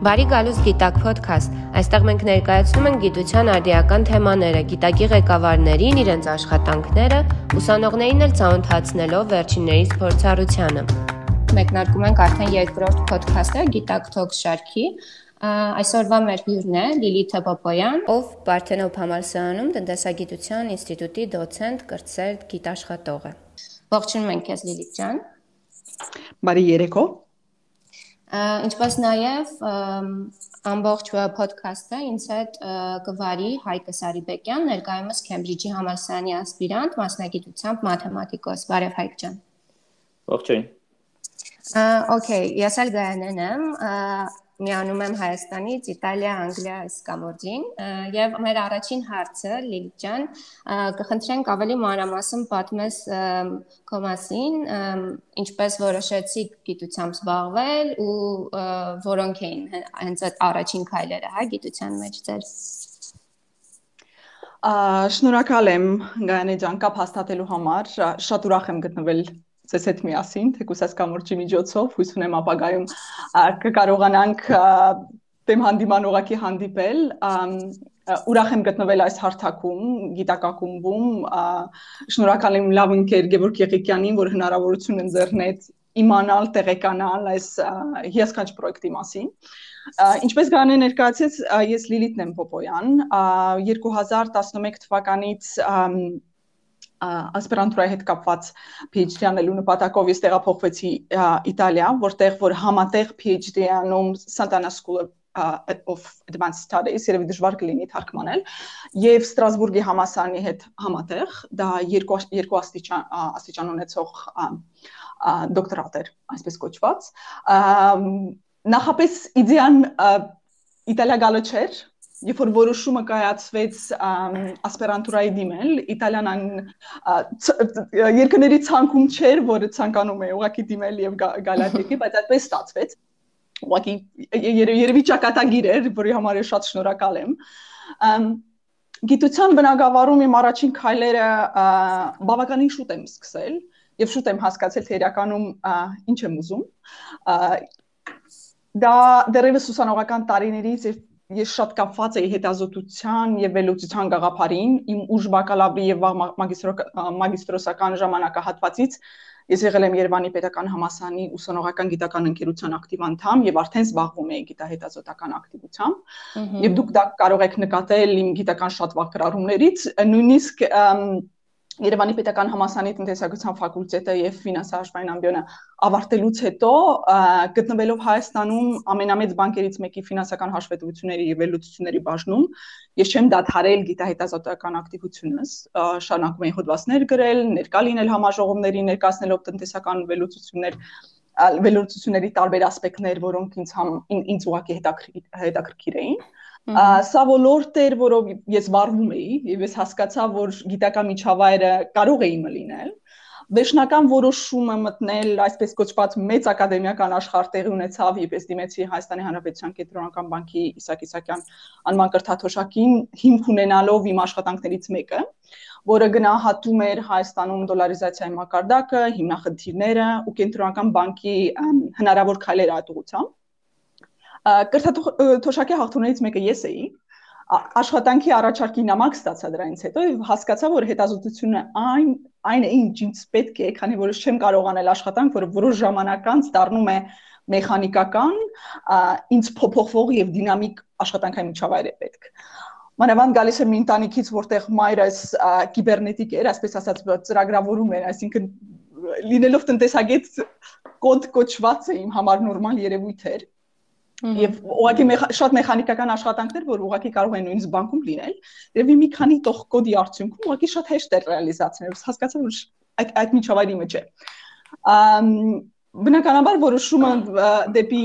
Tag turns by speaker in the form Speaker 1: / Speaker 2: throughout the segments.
Speaker 1: Բարի գալուստ Գիտակ ոդքասթ։ Այստեղ մենք ներկայացնում ենք գիտության արդիական թեմաները, գիտակի ղեկավարներին իրենց աշխատանքները, ուսանողներին էլ ցանոթացնելով վերջիններից փորձառությանը։ Մեկնարկում ենք արդեն երկրորդ ոդքասթը Գիտակ Talks շարքի։ Այսօրվա մեր հյուրն է Լիլիթ Պապոյան, ով Բարթենոփ համալսարանում տնտեսագիտության ինստիտուտի դոցենտ, կրտսեր գիտաշխատող է։ Ողջունում ենք քեզ Լիլիթ ջան։
Speaker 2: Բարի երեկո։
Speaker 1: Ինչպես նաև ամբողջ ոդքասթը ինձ հետ կվարի Հայկը Սարիբեկյան, ներկայումս Քեմբրիջի համալսարանի ասպիրանտ, մասնագիտությամբ մաթեմատիկոս։ Բարև Հայկ ջան։
Speaker 3: Ողջույն։
Speaker 1: Okay, ես էլ գայանեն եմ միանում եմ Հայաստանից Իտալիա, Անգլիա սկամորջին եւ մեր առաջին հարցը Լիլի ջան կխնդրենք ավելի մանրամասն պատմես քո մասին, ինչպես որոշեցիք գիտությամբ զբաղվել ու որոնք էին հենց այդ առաջին քայլերը, հա, գիտության մեջ ձեր։
Speaker 2: Շնորհակալ եմ Գայանե ջան կապ հաստատելու համար։ Շատ ուրախ եմ գտնվել ցես հետ միասին, թեկուս այս կամուրջի միջոցով հույս ունեմ ապագայում կկարողանանք դեմ հանդիման ուղակի հանդիպել ուրախ եմ գտնվել այս հարթակում, գիտակակումբում։ Շնորհակալ եմ լավ ընկեր Գևորգ Եղիկյանին, որ հնարավորություն ընձեռնեց իմանալ, տեղեկանալ այս հիասքանչ պրոյեկտի մասին։ Ինչպես գանը ներկայացեց, ես Լիլիթն եմ Պոպոյան, 2011 թվականից ասպիրանտուրայի հետ կապված PhD անելու նպատակով ես տեղափոխվեցի Իտալիա, որտեղ որ համատեղ PhD անում Santana School of Advanced Studies, երևի դժվար կլինի թարգմանել, եւ Ստրասբուրգի համասարանի հետ համատեղ, դա երկու երկու աստիճան աստիճան ունեցող դոկտորատ էր, այսպես կոչված։ Նախապես իդեան Իտալիա գալը չէր, երբ որ որոշումը կայացվեց ասպիրանտուրայի դիմել, Իտալիան երկների ցանկում չէր, որը ցանկանում է ուղակի դիմել եւ գալատիկի, բայց այդպես ստացվեց։ Ուղակի երևի ճակատագիր էր, որի համար ես շատ շնորհակալ եմ։ Գիտության բնագավառում իմ առաջին քայլերը բավականին շուտ եմ սկսել եւ շուտ եմ հասկացել թե իրականում ինչ եմ ուզում։ Դա դեռևս ուսանողական տարիներից եւ ես շատ կապված էի հետազոտության եւ վերլուծության գաղափարին իմ ուժ բակալավրի եւ մագիստրոսական ժամանակահատվածից ես եղել եմ Երևանի Պետական Համալսարանի ուսանողական գիտական ընկերության ակտիվ անդամ եւ արդեն զբաղվում էի գիտահետազոտական ակտիվությամբ եւ դուք դա կարող եք նկատել իմ գիտական շատ վաղ գրառումներից նույնիսկ Երևանի Պետական Համալսարանի տնտեսագիտության ֆակուլտետը եւ ֆինանսահաշվային ամբիոնը ավարտելուց հետո գտնվելով Հայաստանում ամենամեծ բանկերից մեկի ֆինանսական հաշվետվությունների եւ վերլուծությունների բաժնում ես չեմ դադարել գիտահետազոտական ակտիվությունս շարունակում եմ հոդվածներ գրել, ներկա լինել համաժողովների ներկայացնելով տնտեսական վերլուծություններ վերլուծությունների տարբեր ասպեկտներ, որոնք ինձ համ ինձ ուղակի հետաքրքիր հետաքրքիր էին Սա ոլորտ էր, որով ես վարվում էի եւ ես հասկացա, որ գիտական միջավայրը կարող է իմը լինել։ Վերջնական որոշումը մտնել այսպես կոչված մեծ ակադեմիական աշխարհ տեղի ունեցավ եւ ես դիմեցի Հայաստանի Հանրապետության կենտրոնական բանկի Իսակ Իսակյան անման կրթաթոշակին հիմք ունենալով իմ աշխատանքներից մեկը, որը գնահատում էր Հայաստանում դոլարիզացիայի մակարդակը, հիմնախնդիրները ու կենտրոնական բանկի հնարավոր քայլերը այդ ուղղությամբ կրթաթոշակի հաղթողներից մեկը ես էի աշխատանքի առաջարկի նամակ ստացա դրանից հետո եւ հասկացա որ հետազոտությունը այն այն է ինչ ինձ պետք է քանի որ չեմ կարողանել աշխատանք որը որոշ ժամանակ անց դառնում է մեխանիկական ինձ փոփոխվող եւ դինամիկ աշխատանքային միջավայր է պետք մանավանդ գալիս եմ ընտանիքից որտեղ մայրս կիբերնետիկ էր այսպես ասած ծրագրավորում էր այսինքն լինելով տնտեսագետ կոդ կոչված է իմ համար նորմալ երևույթ էր Եվ ուղղակի շատ մեխանիկական աշխատանքներ, որ ուղղակի կարող են նույնիսկ բանկում լինել, եւ մի քանի տող կոդի արդյունքում ուղղակի շատ հեշտ է ռեալիզացնել։ Հասկացա, որ այդ այդ միջավայրի մեջ է։ Ամ բնականաբար որոշումը դեպի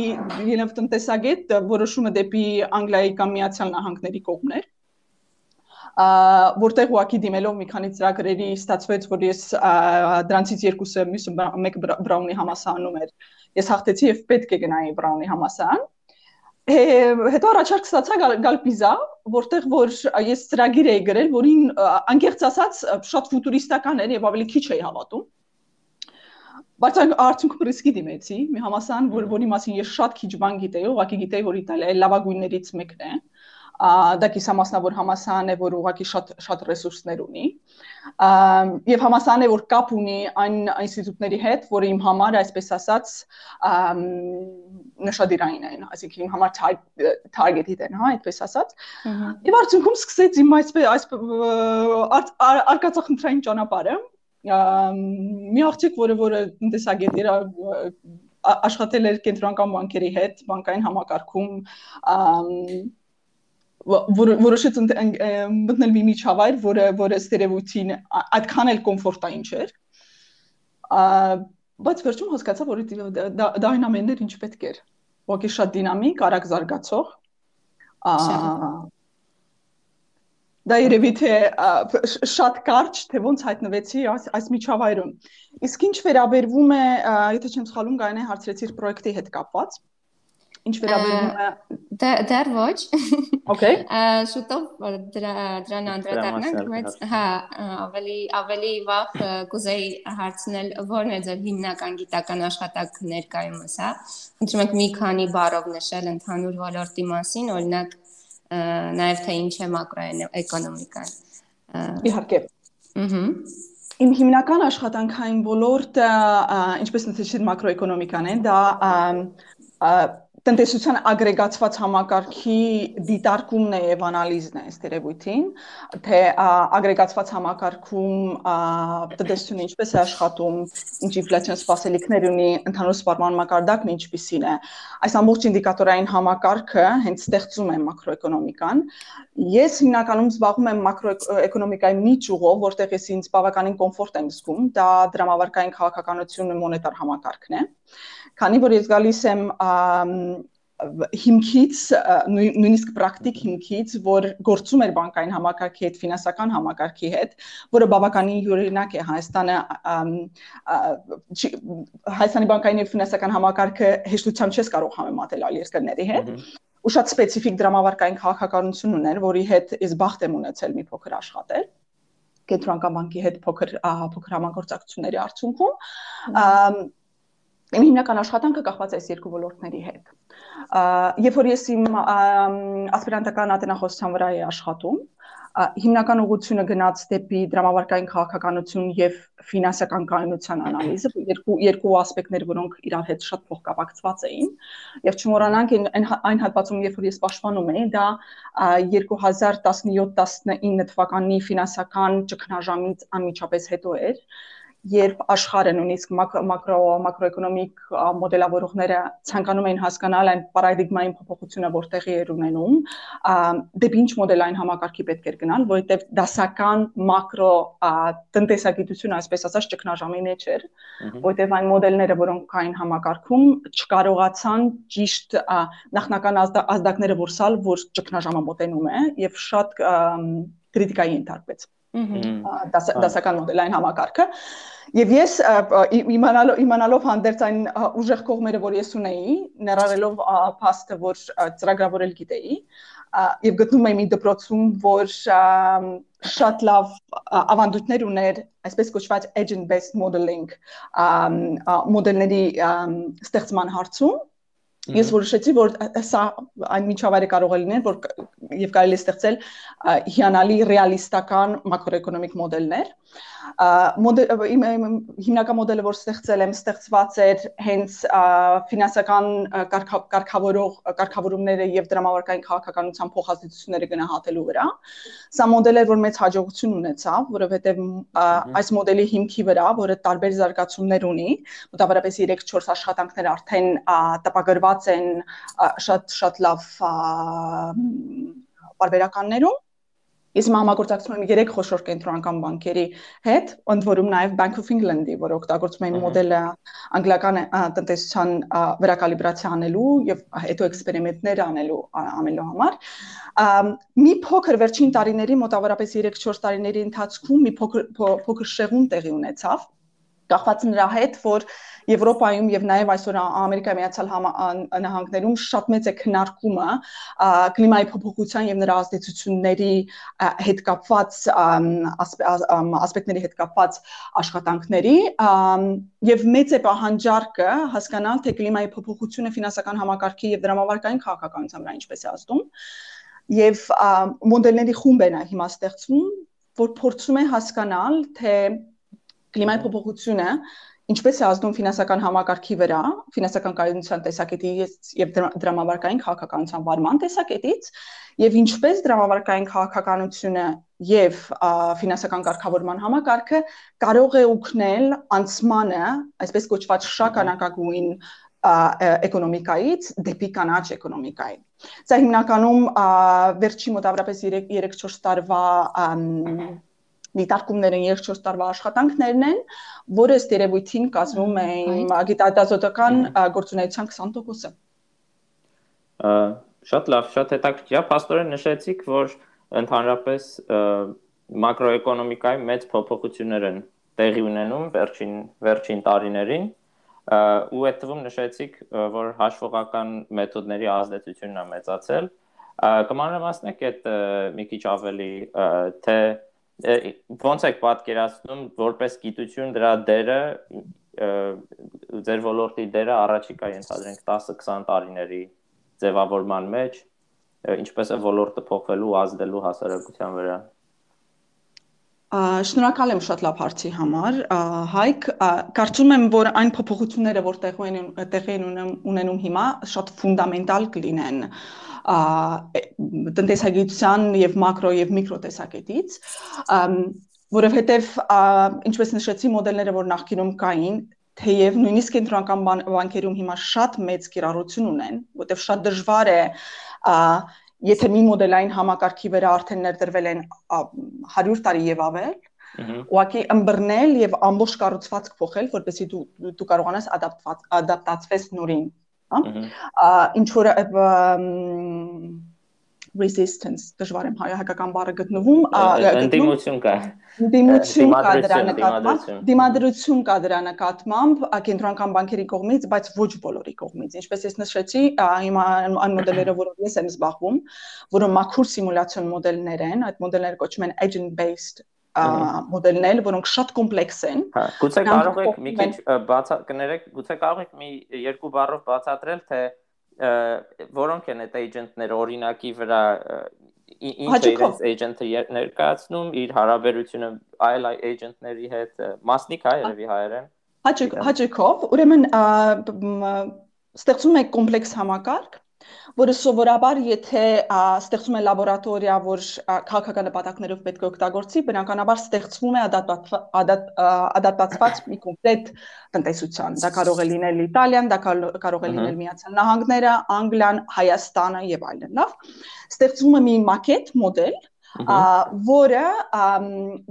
Speaker 2: ելավ տնտեսագետ, որոշումը դեպի Անգլիայի կամ Միացյալ Նահանգների կողմներ որտեղ ուղակի դիմելով մի քանի ծրագրերի ստացվեց, որ ես դրանցից երկուսը մյուսը մեկը Բրաունի համասարանում էր։ Ես հաղթեցի եւ պետք է գնայի Բրաունի համասարան հետո առաջարկ ստացա գալ, գալ պիզա, որտեղ որ ես ծրագիր էի գրել, որին անկեղծ ասած շատ ֆուտուրիստական էր եւ ավելի քիչ էի հավատում։ բայց արդյունքում ռիսկի դիմեցի մի համասան որ որի մասին ես շատ քիչ բան գիտեի ուղղակի գիտեի որ Իտալիայի լավագույններից մեկն է դա կիսամասնավոր համասան է, որ ուղղակի շատ շատ ռեսուրսներ ունի։ Եվ համասան է, որ կապ ունի այն ինստիտուտների հետ, որը իմ համար, այսպես ասած, նշադիրային են, այսինքն իմ համար target-id են, հա, այդպես ասած։ Եվ արդյունքում սկսեց իմ այսպես այս արկածախնդրային ճանապարհը մի աղջիկ, որը որը տնտեսագետ էր, աշխատել էր կենտրոնական բանկերի հետ, բանկային համակարգում որոշեց մտնել մի միջավայր, որը որը ստերեոտին այդքան էլ կոմֆորտային չէր։ Բայց վերջում հասկացա, որ դա այն ամենն էր, ինչ պետք էր։ Ոգի շատ դինամիկ, արագ զարգացող։ Դա երևի թե շատ կարճ, թե ոնց հայտնվեցի այս այս միջավայրում։ Իսկ ինչ վերաբերվում է, եթե չեմ սխալվում, գայնե հարցրեցիր պրոյեկտի հետ կապված ինչ վերաբերում
Speaker 3: է դեռ ոչ
Speaker 2: Okay
Speaker 3: շուտով դրա դրան անդրադառնանք բայց հա ավելի ավելի վաղ կուզեի հարցնել ո՞րն է ձեր հիմնական գիտական աշխատանք ներկայումս հա ընտրում եք մի քանի բառով նշել ընդհանուր ոլորտի մասին օրինակ նաև թե ինչ է մակրոէկոնոմիկան
Speaker 2: իհարկե ըհը Իմ հիմնական աշխատանքային ոլորտը, ինչպես նշեցի, մակրոէկոնոմիկան է, դա տնտեսության ագրեգացված համակարգի դիտարկումն է եւ անալիզն է այս տերևույթին, թե ագրեգացված համակարգում տնտեսությունը ինչպես է աշխատում, ինչ ինֆլյացիոն սպասելիքներ ունի, ընդհանուր սպառման մակարդակն ինչպիսին է։ Այս ամբողջ ինդիկատորային համակարգը հենց ստեղծում է մակրոէկոնոմիկան։ Ես հիմնականում զբաղվում եմ մակրոէկոնոմիկայի մի ճյուղով, որտեղ ես ինձ բավականին կոմֆորտ եմ զգում, դա դրամավարկային քաղաքականությունն ու մոնետար համակարգն է քանի որ ես գալիս եմ հիմքից նույնիսկ պրակտիկ հիմքից որ գործում էր բանկային համակարգի հետ ֆինանսական համակարգի հետ որը բավականին յուրօրինակ է Հայաստանը Հայաստանի բանկային եւ ֆինանսական համակարգը հեշտությամբ չես կարող համեմատել այլ երկրների հետ ու շատ սպეციფიկ դրամավարկային քաղաքականություն ուներ որի հետ ես բախտ եմ ունեցել մի փոքր աշխատել կենտրոնական բանկի հետ փոքր փոքր համագործակցությունների արդյունքում Իմ հիմնական աշխատանքը կախված է այս երկու ոլորտների հետ։ Երբ որ ես իմ ասպիրանտական ատենախոսության վրա էի աշխատում, հիմնական ուղղությունը գնաց դեպի դրամավարկային քաղաքականություն եւ ֆինանսական կայունության անալիզը, երկու երկու ասպեկտներ, որոնք իրար հետ շատ փոխկապակցված էին։ Եվ չմոռանանք այն այն հատվածում, երբ որ ես պաշտպանում էի, դա 2017-19 թվականի ֆինանսական ճգնաժամից անմիջապես հետո էր, երբ աշխարհը նույնիսկ մակրո մակրոէկոնոմիկ մոդելավորողները ցանկանում էին հասկանալ այն պարադիգմային փոփոխությունը, որ տեղի էր ունենում, դեպի ինչ մոդելային համակարգի պետք էր գնալ, որովհետև դասական մակրո տնտեսագիտությունը, այսպես ասած, ճգնաժամի մեջ էր, որովհետև այն մոդելները, որոնք կային համակարգում, չկարողացան ճիշտ նախնական ազդակները որսալ, որ ճգնաժամը մոտենում է եւ շատ քրիտիկայի ենթարկվեց դասական մոդելային համակարգը Եվ ես իմանալով իմանալով հանդերձ այն ուժեղ կողմերը, որ ես ունեի, ներառելով փաստը, որ ծրագրավորել գիտեի, եւ գտնում եմ մի դպրոցում, որ շատ լավ ավանդույթներ ուներ, այսպես կոչված agent based modeling մոդելների ստեղծման հարցում Ես որոշեցի, որ սա այն միջավայրը կարող է լինել, որ եւ կարելի է ստեղծել հիանալի ռեալիստական մակրոէկոնոմիկ մոդելներ, հիմնական մոդելը, որ ստեղծել եմ, ստեղծված էր հենց ֆինանսական կարգավորող կարգավորումները եւ դրամավարկային քաղաքականության փոխազդեցությունները գնահատելու վրա։ Սա մոդել է, որ մեծ հաջողություն ունեցավ, որովհետեւ այս մոդելի հիմքի վրա, որը տարբեր զարգացումներ ունի, մոտավորապես 3-4 աշխատանքներ արդեն տպագրված են շատ շատ լավ բարբերականներում Ես համագործակցում եմ երեք խոշոր կենտրոնական բանկերի հետ, ընդ որում նաև Bank of England-ի, որ օգտագործում են մոդելը անգլիական տնտեսության վրա կալիբրացիա անելու եւ հետո էքսպերիմենտներ անելու անելու համար։ Մի փոքր վերջին տարիների մոտավորապես 3-4 տարիների ընթացքում մի փոքր փոքր շեղում տեղի ունեցավ կախված նրա հետ, որ Եվրոպայում եւ նաեւ այսօր Ամերիկայի Միացյալ Նահանգներում շատ մեծ է քննարկումը կլիմայի փոփոխության եւ նրա ազդեցությունների հետ կապված ասպեկտների հետ կապված աշխատանքների եւ մեծ է պահանջարկը հասկանալ թե կլիմայի փոփոխությունը ֆինանսական համակարգի եւ դրամավարկային քաղաքականության վրա ինչպես է ազդում եւ մոդելների խումբ է նա հիմա ստեղծվում որ փորձում է հասկանալ թե կլիմայի փոփոխությունը ինչպես է ազդում ֆինանսական համակարգի վրա, ֆինանսական կայունության տեսակետից եւ դրամավարկային քաղաքականության վարման տեսակետից, եւ ինչպես դրամավարկային քաղաքականությունը եւ ֆինանսական կարգավորման համակարգը կարող է օգնել անցմանը, այսպես կոչված շագանակագույն էկոնոմիկայից դեպի կանաչ էկոնոմիկայի։ Սա հիմնականում վերջի մոտավորապես 3-4 տարվա դիտարկումները 3-4 տարվա աշխատանքներն են, որը ըստ երևույթին կազմում է իմ գիտահետազոտական գործունեության 20%-ը։
Speaker 4: Շատ լավ, շատ հետաքրքիր է։ Պաստորեն նշեցիք, որ ընդհանրապես մակրոէկոնոմիկայի մեծ փոփոխություններ են տեղի ունենում վերջին վերջին տարիներին ու այդ թվում նշեցիք, որ հաշվողական մեթոդների ազդեցությունն է մեծացել։ Կմանրամասնեք այդ մի քիչ ավելի թե ոնց եք պատկերացնում որպես գիտություն դրա դերը ձեր ոլորտի դերը առաջիկա ենթադրենք 10-20 տարիների ձևավորման մեջ ինչպես է ոլորտը փոխվելու ազդելու հասարակության վրա
Speaker 2: Շնորհակալ եմ շատ լավ հարցի համար։ Հայկ, կարծում եմ, որ այն փոփոխությունները, որ տեղի են տեղի են ունենում հիմա, շատ ֆունդամենտալ կլինեն տնտեսագիտության եւ մակրո եւ միկրո տեսակետից, որովհետեւ ինչպես նշեցի մոդելները, որ նախկինում կային, թեև նույնիսկ կենտրոնական բանկերում հիմա շատ մեծ կիրառություն ունեն, որտեղ շատ դժվար է եթե մի մոդելային համակարգի վրա արդեն ներդրվել են 100 տարի եւ ավել, ուղղակի ըմբռնել եւ ամբողջ կառուցվածք փոխել, որպեսզի դու դու կարողանաս ադապտացվես նորին հա ինչ որ resistance դժվար եմ հայկական բառը գտնվում
Speaker 4: ընդդիմություն կա
Speaker 2: դիմություն կա դրա նկատմամբ դիմադրություն կա դրա նկատմամբ կենտրոնական բանկերի կողմից բայց ոչ բոլորի կողմից ինչպես ես նշեցի հիմա այն մոդելները որով ես եմ զբաղվում որը մաքուր սիմուլյացիոն մոդելներ են այդ մոդելները կոչվում են agent based մոդելներ, որոնք շատ կոմպլեքս են։
Speaker 4: Հա, գուցե կարող եք մի քիչ բացա կներեք, գուցե կարող եք մի երկու բառով բացատրել, թե որոնք են այդ agent-ները օրինակի վրա ինչ է իրենց agent-ը ներկայացնում, իր հարաբերությունը այլ agent-ների հետ, մասնիկ հա երևի հայերեն։
Speaker 2: Հաճեք հաճեկով, ուրեմն ստեղծում է կոմպլեքս համակարգ, որը սովորաբար եթե ստեղծում է լաբորատորիա, որ քաղաքական նպատակներով պետք է օգտագործի, բնականաբար ստեղծվում է ադապտացված մի կոնկրետ տնտեսության։ Դա կարող է լինել Իտալիան, դա կարող է լինել Միացյալ Նահանգները, Անգլիան, Հայաստանը եւ այլն, լավ։ Ստեղծվում է մի մակետ մոդել, որը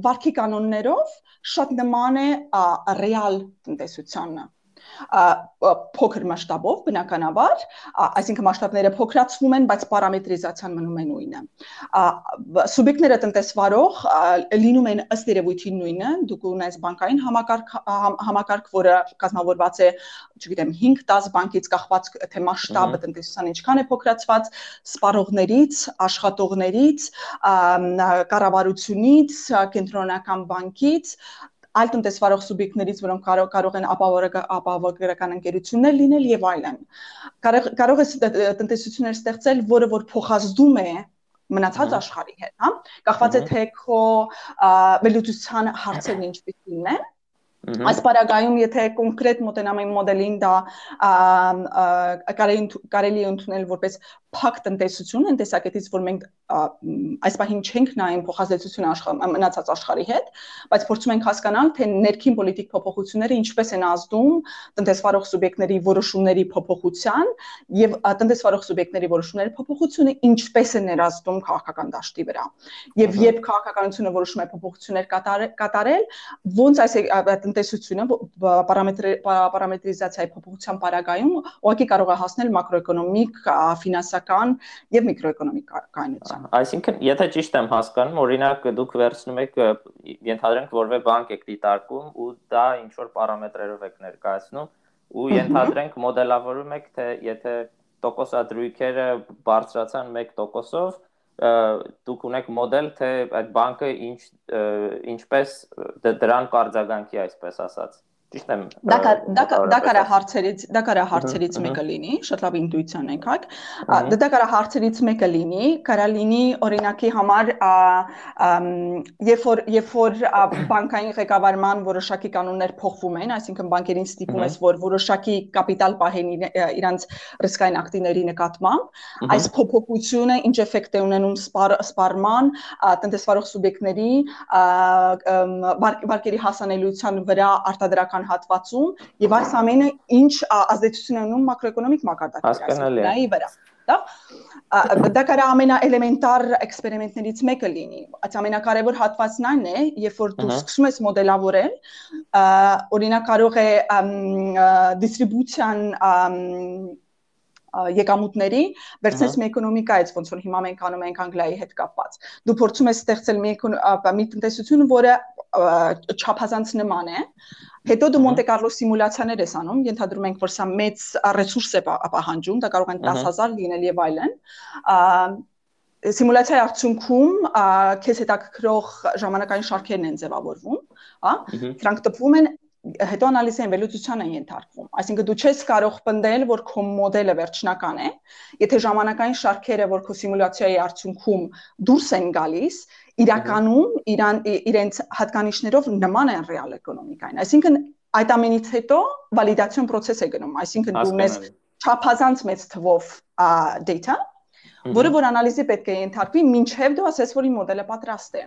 Speaker 2: վարկի կանոններով շատ նման է ռեալ տնտեսությանը փոքր մասշտաբով բնականաբար, այսինքն մասշտաբները փոքրացվում են, բայց պարամետրիզացիան մնում է նույնը։ Սուբյեկտները տնտեսվարող լինում են ըստ երևույթի նույնը, դուք ունես բանկային համակարգ համակարգ, որը կազմավորված է, չգիտեմ, 5-10 բանկից կախված թե մասշտաբը տնտեսության ինչքան է փոքրացված, սպառողներից, աշխատողներից, կառավարությունից, կենտրոնական բանկից, այլ տնտեսվարող սուբյեկտներից, որոնք կարող կարող են ապահովագրական ընկերություններ լինել եւ այլն։ Կարող կարող է տնտեսություններ ստեղծել, որը որ փոխազդում է մնացած աշխարհի հետ, հա։ Կախված է թե քո վելուցության հարցերն ինչպիսին են, Այս բարագայում եթե կոնկրետ մոտենամ այն մոդելին, դա կարելի կարելի ընդունել որպես փակ տնտեսություն ընտեսակետից, որ մենք այս պահին չենք նայում փոխազդեցություն աշխարհ մնացած աշխարհի հետ, բայց փորձում ենք հասկանալ, թե ներքին պոլիտիկ փոփոխությունները ինչպես են ազդում տնտեսվարող սուբյեկտների որոշումների փոփոխության եւ տնտեսվարող սուբյեկտների որոշումների փոփոխությունը ինչպես է ներազդում քաղաքական դաշտի վրա։ Եվ երբ քաղաքականությունը որոշում է փոփոխություններ կատարել, ոնց այս տնտեսությունը պարամետրի պարամետրիզացիայի փոփոխության պարագայում ուղղակի կարող է հասնել մակրոէկոնոմիկ ֆինանսական տնտեսական եւ միկրոէկոնոմիկ կայունության։
Speaker 4: Այսինքն, եթե ճիշտ եմ հասկանում, օրինակ դուք վերցնում եք ենթադրենք որևէ բանկ եք դիտարկում ու դա ինչ որ պարամետրերով եք ներկայացնում ու ենթադրենք մոդելավորում եք թե եթե տոկոսադրույքերը բարձրացան 1%-ով դուք ունեք մոդել թե այդ բանկը ինչ ինչպես դրան կարձագանքի այսպես ասած Ճիշտ եմ։
Speaker 2: Դա դա դա կարա հարցերից դա կարա հարցերից մեկը լինի, շատ լավ ինտուիցիան եկաք։ Դա կարա հարցերից մեկը լինի, կարա լինի օրինակի համար երբ որ երբ որ բանկային ղեկավարման որոշակի կանոններ փոխվում են, այսինքն բանկերին ստիպում ես, որ որոշակի կապիտալ պահեն իրանց ռիսկային ակտիվների նկատմամբ, այս փոփոխությունը ինչ էֆեկտ է ունենում սպառման, տնտեսվարող սուբյեկտների բանկերի հասանելիության վրա արտադրական կենտրոնական հատվածում եւ այս ամենը ինչ ազդեցություն ունենում մակրոէկոնոմիկ մակարդակի վրա դա դա կարա ամենաէլեմենտար էքսպերիմենտներից մեկը լինի այդ ամենակարևոր հատվածն այն է երբ որ դու սկսում ես մոդելավորել օրինակ կարող է դիստրիբուցիան եկամուտների versus մի էկոնոմիկայից ոնց որ հիմա մենք անում ենք Անգլիայի հետ կապված։ Դու փորձում ես ստեղծել մի մի տնտեսություն, որը չափազանց նման է, Հետո դու Մոնտե Կարլո սիմուլյացիաներ ես անում, ենթադրում ենք, որ սա մեծ ռեսուրս է պահանջում, դա կարող են 10000 լինել եւ այլն։ Սիմուլյացիայի արդյունքում քեզ հետաքրող ժամանակային շարքերն են ձևավորվում, հա։ Դրանք տպվում են հետո անալիզի են վերլուծության են ենթարկվում։ Այսինքն դու չես կարող պնդել, որ քո մոդելը վերջնական է, եթե ժամանակային շարքերը, որ քո սիմուլյացիայի արդյունքում դուրս են գալիս, իրականում իրան իրենց հատկանիշներով նման են ռեալ էկոնոմիկային։ Այսինքն այդ ամենից հետո վալիդացիոն process է գնում, այսինքն դու ունես չափազանց մեծ թվով data, որը որ անալիզի պետք է ենթարկվի, ինչև դու ասես, որ իմ մոդելը պատրաստ է։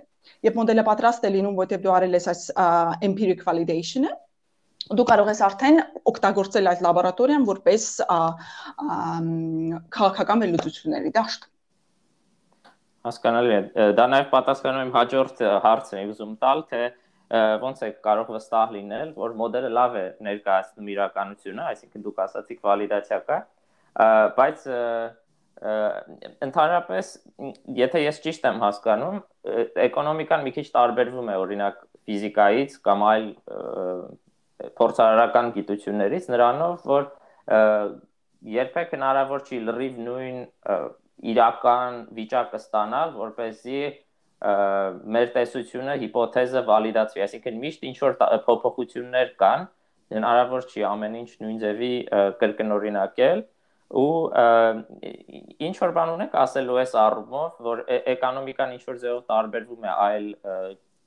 Speaker 2: Երբ մոդելը պատրաստ է լինում, որտեղ դու արել ես այս empiric validation-ը, դու կարող ես արդեն օգտագործել այդ լաբորատորիան որպես քաղաքական վերլուծությունների դաշտ
Speaker 4: հասկանալի է դա նաև պատասխանում եմ հաջորդ հարցին եմ ուզում տալ թե ոնց է կարող վստահ լինել որ մոդելը լավ է ներկայացնում իրականությունը այսինքն դուք ասացիք վալիդացիա կա բայց ընդհանրապես եթե ես ճիշտ եմ հասկանում էկոնոմիկան մի քիչ տարբերվում է օրինակ ֆիզիկայից կամ այլ փորձարարական գիտություններից նրանով, որ երբեք հնարավոր չի լրիվ նույն իրական վիճակը ստանալ, որ เป զի մեր տեսությունը հիպոթեզը վալիդացվի, այսինքն միշտ ինչ որ փոփոխություններ կան, հնարավոր չի ամեն ինչ նույն ձևի կրկնօրինակել ու ինչ որ բան ունեք ասելու այս առումով, որ էկոնոմիկան ինչ որ ձևով տարբերվում է այլ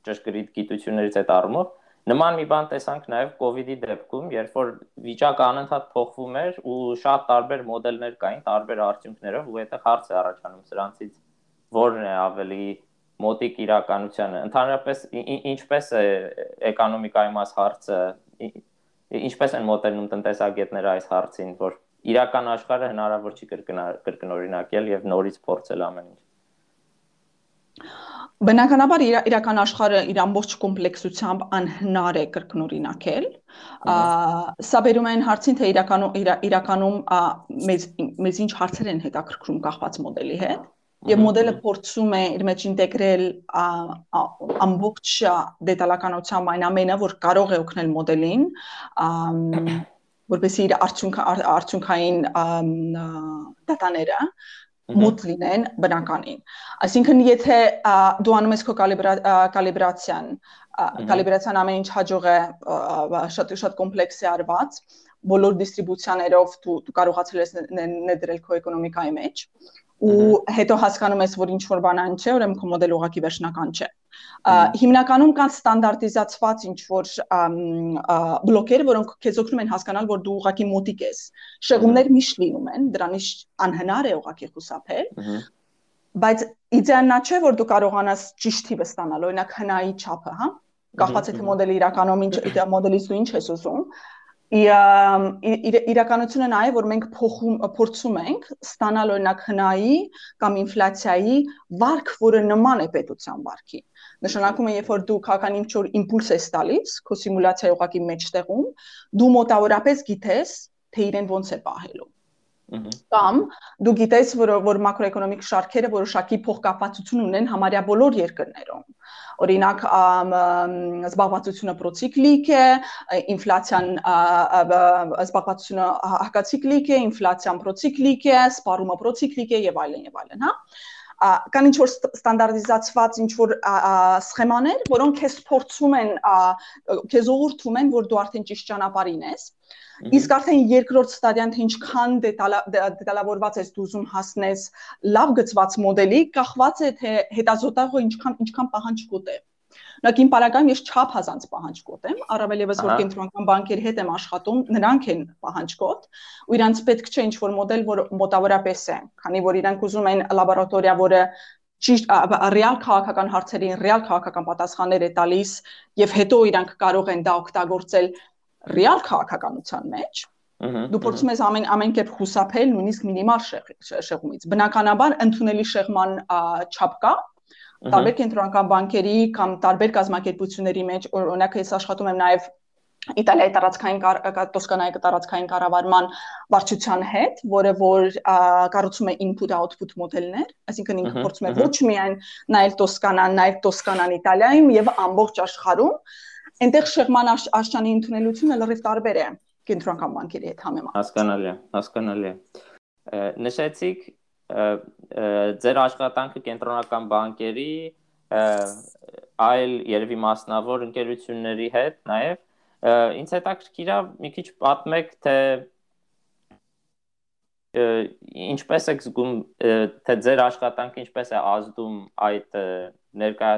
Speaker 4: ճշգրիտ գիտություններից այդ առումով, Նման մի բան տեսանք նաև իդի դեպքում, երբ որ վիճակը անընդհատ փոխվում էր ու շատ տարբեր մոդելներ կային, տարբեր արդյունքներով ու այդտեղ հարց է առաջանում սրանցից որն է ավելի մոտիկ իրականությանը։ Ընդհանրապես ինչպես է էկոնոմիկայի մաս հարցը, ինչպես են մոտենում տնտեսագետները այս հարցին, որ իրական աշխարհը հնարավոր չի կրկնօրինակել եւ նորից փորձել ամեն ինչ։
Speaker 2: Բնականաբար իր, իրական աշխարհը իր ամբողջ կոմպլեքսությամբ անհնար է կրկնօրինակել։ Սա բերում է այն հարցին, թե իրականում իր, իրականում մեզ մեզ ինչ հարցեր են հետաքրքրում կախված մոդելի հետ եւ մոդելը փորձում է իր մեջ ինտեգրել ամբողջ դետալականությամբ այն ամենը, որ կարող է օգնել մոդելին, որովհետեւ իր արդյունք արդյունքային դատաները մոտ լինեն բնականին։ Այսինքն եթե դու անում ես քո կալիբրացիան, կալիբրացիան ամեն ինչ հաջող է շատ շատ կոմպլեքս է արված, բոլոր դիստրիբուցիաներով դու դու կարողացել ես ներդրել քո էկոնոմիկայի մեջ ու հետո հասկանում ես, որ ինչ որ բան այն չէ, ուրեմն քո մոդելը ուղղակի վերջնական չէ հիմնականում կան ստանդարտիզացված ինչ որ բլոկեր, որոնք քեզ օգնում են հասկանալ, որ դու ուղակի մոտիկ ես։ Շեղումներ միշտ լինում են, դրանից անհնար է ուղակի խուսափել։ Բայց իդեալն է չէ, որ դու կարողանաս ճիշտ թիվը ստանալ, օրինակ հնայի չափը, հա։ Կախված է թե մոդելի իրականում ինչ մոդելից դու ինչ ես ուզում, իրականությունը նա է, որ մենք փոխում փորձում ենք ստանալ օրինակ հնայի կամ ինֆլյացիայի վարկ, որը նման է պետության վարկի։ Նշանակում է, երբ որ դու քաղաքական ինչ որ իմպուլս ես տալիս, քո սիմուլյացիայի ուղակի մեջտեղում, դու մոտավորապես գիտես, թե իրեն ոնց է պահելու։ Կամ դու գիտես, որ որ մակրոէկոնոմիկ շարքերը որոշակի փոխկապացություն ունեն համարյա բոլոր երկրներում։ Օրինակ, զբաղվածությունը պրոցիկլիկ է, ինֆլյացիան զբաղվածությունը հակացիկլիկ է, ինֆլյացիան պրոցիկլիկ է, սպառումը պրոցիկլիկ է եւ այլն եւ այլն, հա կան ինչ որ ստանդարտիզացված ինչ որ սխեմաներ, որոնք քեզ փորձում են քեզ ուղղորդում են, որ դու արդեն ճիշտ ճանապարհին ես։ Իսկ արդեն երկրորդ ստադիան թե ինչքան դետալավորված ես դու ուզում հասնես լավ գծված մոդելի, կախված է թե հետազոտողը ինչքան ինչքան պահանջկոտ է։ Օրինակ Ունակին պարագայում ես չափազանց պահանջկոտ եմ, առավել եւս որ կենտրոնական բանկերի հետ եմ աշխատում, նրանք են պահանջկոտ, ու իրանց պետք չէ ինչ-որ մոդել, որ մոտավորապես է, քանի որ իրանք ուզում են լաբորատորիա, որը ճիշտ ռեալ քաղաքական հարցերին ռեալ քաղաքական պատասխաններ է տալիս եւ հետո իրանք կարող են դա օգտագործել ռեալ քաղաքականության մեջ դու փորձում ես ամեն ամեն կերպ խուսափել նույնիսկ մինիմալ շեղումից բնականաբար ընդունելի շեղման չափ կա տարբեր կենտրոնական բանկերի կամ տարբեր կազմակերպությունների մեջ օրինակ ես աշխատում եմ նաև Իտալիայի տարածքային Տոսկանայի տարածքային կառավարման վարչության հետ, որը որ կառուցում է input output մոդելներ, այսինքն ինքը փորձում է ոչ միայն նայել Տոսկանան, նաև Տոսկանան Իտալիայում եւ ամբողջ աշխարհում, այնտեղ շեղման աշճանի ընդունելությունը լրիվ տարբեր է կենտրոնական բանկերի հետ համեմատած։
Speaker 4: Հասկանալի է, հասկանալի է։ Նշեցիք ձեր աշխատանքը կենտրոնական բանկերի այլ երևի մասնավոր ընկերությունների հետ նաև ինձ հետաքրքիր է մի քիչ պատմեք թե ինչպես եք զգում թե ձեր աշխատանքը ինչպես է ազդում այդ ներկա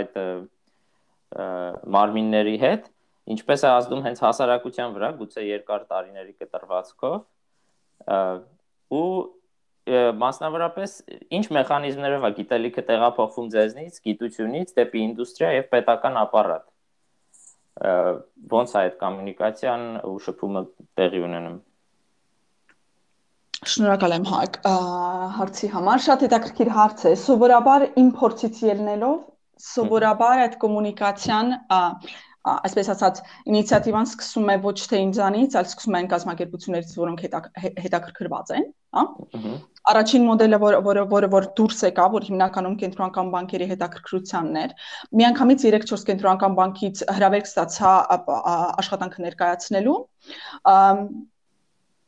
Speaker 4: այդ մարմինների հետ ինչպես է ազդում հենց հասարակության վրա գուցե երկար տարիների կտրվածքով ու մասնավորապես ինչ մեխանիզմներով է գիտելիքը տեղափոխվում ձեզնից, գիտությունից դեպի ինդուստրիա եւ պետական ապարատ։ Ոնց է այդ կոմունիկացիան ու շփումը տեղի ունենում։
Speaker 2: Շնորհակալ եմ Հայկ հարցի համար։ Շատ հետաքրքիր հարց է։ Սովորաբար իմ փորձից ելնելով, սովորաբար այդ կոմունիկացիան այսպես ասած ինիցիատիվան սկսում է ոչ թե ինձանից, այլ սկսում այն կազմակերպություններից, որոնք հետաքրքրված են, հա։ Առաջին մոդելը, որը որը որը որ դուրս եկա, որ հիմնականում կենտրոնական բանկերի հետաքրքրությանն էր, միանգամից 3-4 կենտրոնական բանկից հրավերք ստացա աշխատանքը ներկայացնելու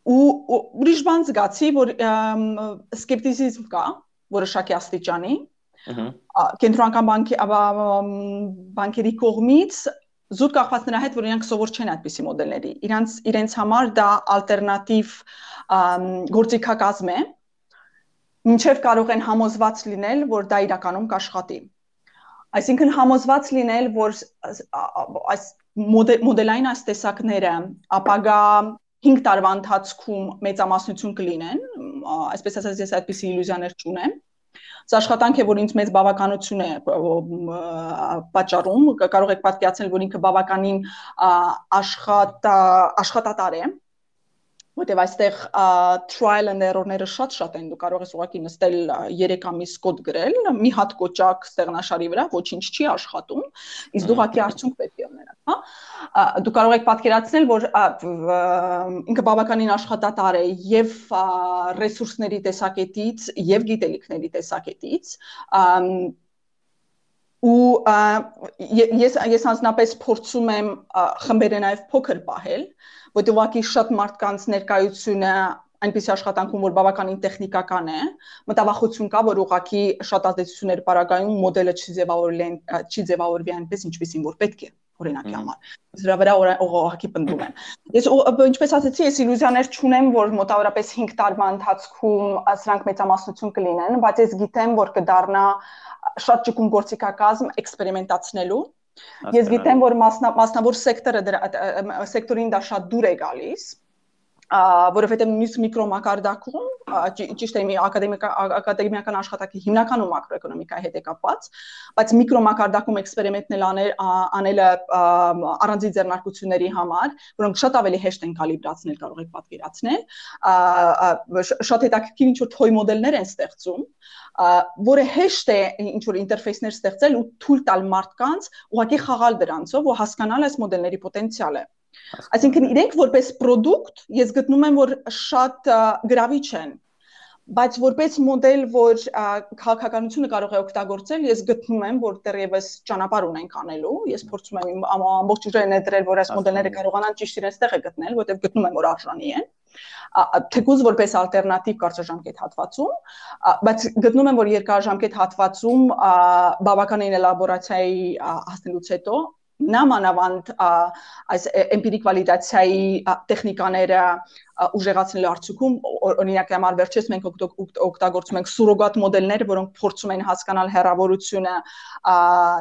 Speaker 2: ու ուրիշ բան զգացի, որ սկեպտիզիզմ կա որոշակի աստիճանի, կենտրոնական բանկի բանկերի կողմից զուտ կախված նրա հետ, որ իրանք սովոր չեն այդպիսի մոդելների։ Իրանց իրենց համար դա ալտերնատիվ գործիքակազմ է, ինչև կարող են համոզված լինել, որ դա իրականում կաշխատի։ Այսինքն համոզված լինել, որ այս մոդելային այս տեսակները ապագա 5 տարվա ընթացքում մեծամասնություն կլինեն, այսպես ասած ես այդպիսի իլյուզիաներ չունեմ Սա աշխատանք է, որ ինձ մեծ բավականություն է պատճառում, կարող եք պատկերացնել, որ ինքը բավականին աշխատա աշխատատար է որտեվ այստեղ trial and error-ները շատ-շատ են։ Դու կարող ես ուղղակի նստել 3 ամիս կոդ գրել, մի հատ կոճակ ստեղնաշարի վրա, ոչինչ չի աշխատում, իսկ դու ուղղակի արդյունք պետք է ունենաս, հա։ Դու կարող եք պատկերացնել, որ ինքը բավականին աշխատատար է եւ ռեսուրսների տեսակետից եւ գիտելիքների տեսակետից ու ես ես անձնապես փորձում եմ խմբերը նաև փոքր պահել, որտեղ ուղղակի շատ մարդկանց ներկայությունը այնպիսի աշխատանքում, որ բավականին տեխնիկական է, մտավախություն կա, որ ուղղակի շատ ազդեցություններ բարակայում մոդելը չի ձևավորվի, չի ձևավորվի այնպես, ինչպեսին որ պետք է օրինակի համար։ Դրա վրա ուղղակի պնդում եմ։ Ես ինչպես ասացի, ես իլյուզիաներ չունեմ, որ մոտավորապես 5 տարվա ընթացքում սրանք մեծամասնություն կլինեն, բայց ես գիտեմ, որ կդառնա շատ ճկուն գործիքակազմ էքսպերիմենտացնելու Ես գիտեմ, որ մասնավոր սեկտորը սեկտորին դա շատ դուր է գալիս, որովհետև նույնիսկ միկրոմակարդակում ճիշտ է մի ակադեմիկ ակադեմիական աշխատանքի հիմնականում մակրոէկոնոմիկայի հետ է կապված, բայց միկրոմակարդակում էքսպերիմենտներ անել անելը առանձին ձեռնարկությունների համար, որոնք շատ ավելի հեշտ են կալիբրացնել, կարող եք պատկերացնել, շատ հետաքրքիր ինչ որ թոյ մոդելներ են ստեղծում, որը հեշտ է ինչ որ ինտերֆեյսներ ստեղծել ու թույլ տալ մարդկանց ուղղակի խաղալ դրանցով ու հասկանալ այս մոդելների պոտենցիալը Այսինքն իրենք որպես product ես գտնում եմ որ շատ գրավիչ են բայց որպես մոդել, որ քաղաքականությունը կարող է օգտագործել, ես գտնում եմ, որ դեռևս ճանապարհ ունենք անելու։ Ես փորձում եմ ամբողջ ուժերը ներդրել, որ այս մոդելները կարողանան ճիշտ իրենց տեղը գտնել, որտեղ գտնում եմ, որ արժանի են թեկուզ որպես ալտերնատիվ կարճաժամկետ հատվածում, բայց գտնում եմ, որ երկարաժամկետ հատվածում բավականին էլաբորացիայի հասնելուց հետո նամանավանդ այս էմպիրիկ վալիդացիայի տեխնիկաները ուժեղացնելու արդյունքում օրինակ համար վերջերս մենք օգտագործում ենք սուրոգատ մոդելներ, որոնք փորձում են հասկանալ հեռավորությունը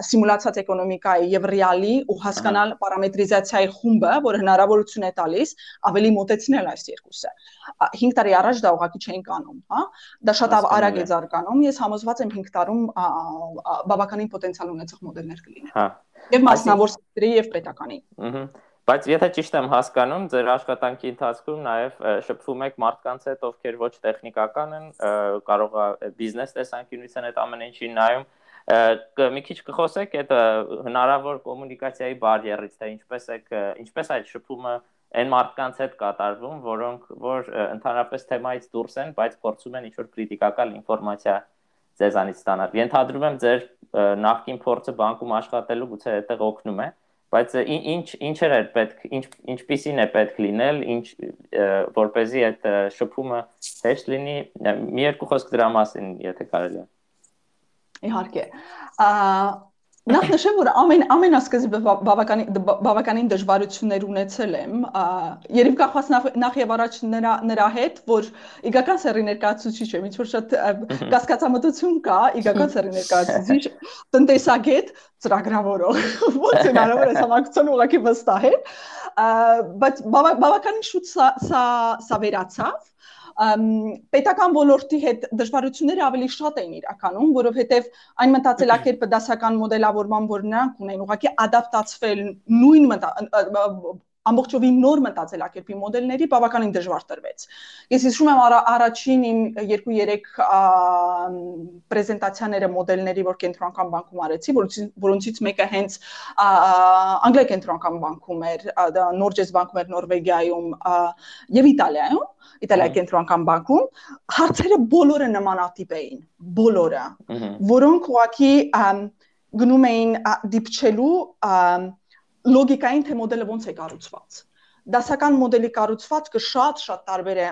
Speaker 2: սիմուլացիաց էկոնոմիկայի եւ ռեալի ու հասկանալ պարամետրիզացիայի խումբը, որը հնարավորություն է տալիս ավելի մոտեցնել այս երկուսը։ 5 տարի առաջ դա ուղղակի չէին կանում, հա։ Դա շատ արագ է զարգանում։ Ես համոզված եմ 5 տարում բավականին պոտենցիալ ունեցող մոդելներ կլինեն։ Հա եւ մասնավոր սեկտորի եւ պետականի։
Speaker 4: Ահա Բայց եթե ճիշտ եմ հասկանում, ձեր աշխատանքի ընթացքում նաև շփվում եք մարդկանց հետ, ովքեր ոչ տեխնիկական են, կարող է բիզնես տեսանկյունից են այդ ամեն ինչին նայում, մի քիչ կխոսեք այդ հնարավոր կոմունիկացիայի բարիերից, թե ինչպես է ինչպես այդ շփումը այն մարդկանց հետ կատարվում, որոնք որ ընդհանրապես թեմայից դուրս են, բայց փորձում են ինչ-որ քրիտիկական ինֆորմացիա ձեզանից ստանալ։ Ենթադրում եմ ձեր նախկին փորձը բանկում աշխատելու գուցե այդտեղ օգնում է, բայց ինչ ինչեր է պետք ինչ ինչպիսին է պետք լինել, ինչ որ เป զի այդ շփումը հեշտ լինի, մի երկու խոսք դրա մասին, եթե կարելի է։
Speaker 2: Իհարկե։ Նախ նշեմ, որ ամեն ամենասկզբը բավականին բավականին դժվարություններ ունեցել եմ, երբ կախված նախ, եւ առաջ նրա նրա հետ, որ իգական սերի ներկայացուցիչ եմ, ինչ որ շատ կասկածամտություն կա, իգական սերի ներկայացուցիչ, տնտեսագետ, ծրագրավորող, ոնց է հնարավոր է համակցություն ուղղակի վստահել, բայց բավականին շուտ սա սա վերացավ պետական ոլորտի հետ դժվարությունները ավելի շատ էին իրականում, որովհետև այն մտածելակերպը դասական մոդելավորման, որ նրանք ունեն, ուղղակի ադապտացվել նույն ամբողջովին նոր մտածելակերպի մոդելների բավականին դժվար տրվեց։ Ես հիշում եմ առաջին իմ 2-3 պրեզենտացիաները մոդելների, որ կենտրոնական բանկում արեցի, որոնցից մեկը հենց անգլիա կենտրոնական բանկում էր, Նորջես բանկում էր Նորվեգիայում եւ Իտալիայում Իտալիայի կենտրոնական բանկում հարցերը բոլորը նմանատիպ էին, բոլորը, որոնք ուղղակի գնում էին դիպչելու լոգիկային թե մոդելը ոնց է կառուցված։ Դասական մոդելի կառուցվածքը շատ-շատ տարբեր է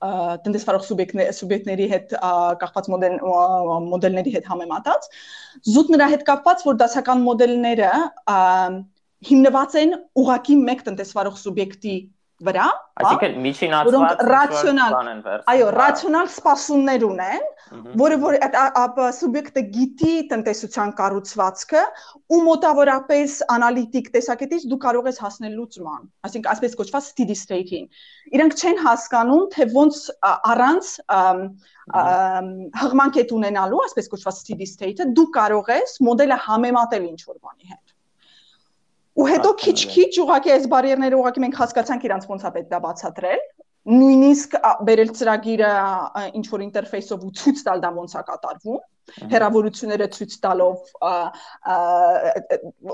Speaker 2: տնտեսվարող սուբյեկտների սուբյեկտների հետ կապված մոդել մոդելների հետ համեմատած զուտ նրա հետ կապված որ դասական մոդելները հիմնված են ուղակի մեկ տնտեսվարող սուբյեկտի վրա,
Speaker 4: այսինքն միջինացված
Speaker 2: ռացիոնալ, այո, ռացիոնալ սպասումներ ունեն, որը որ այդ սուբյեկտը գիտի տնտեսության կառուցվածքը ու մոտավորապես անալիտիկ տեսակետից դու կարող ես հասնել լուծման, այսինքն այսպես կոչված steady state-ին։ Իրանք չեն հասկանում, թե ոնց առանց հղման կետ ունենալու, այսպես կոչված steady state-ը դու կարող ես մոդելը համեմատել ինչ որ բանի հետ ու հետո քիչ-քիչ ուղակի այս բարիերները ուղակի մենք հասկացանք իրանց ոնց է պետք դա բացատրել նույնիսկ բերել ծրագիրը ինչ որ ինտերֆեյսով ու ցույց տալ դա ոնց է կատարվում հերավորությունները ցույց տալով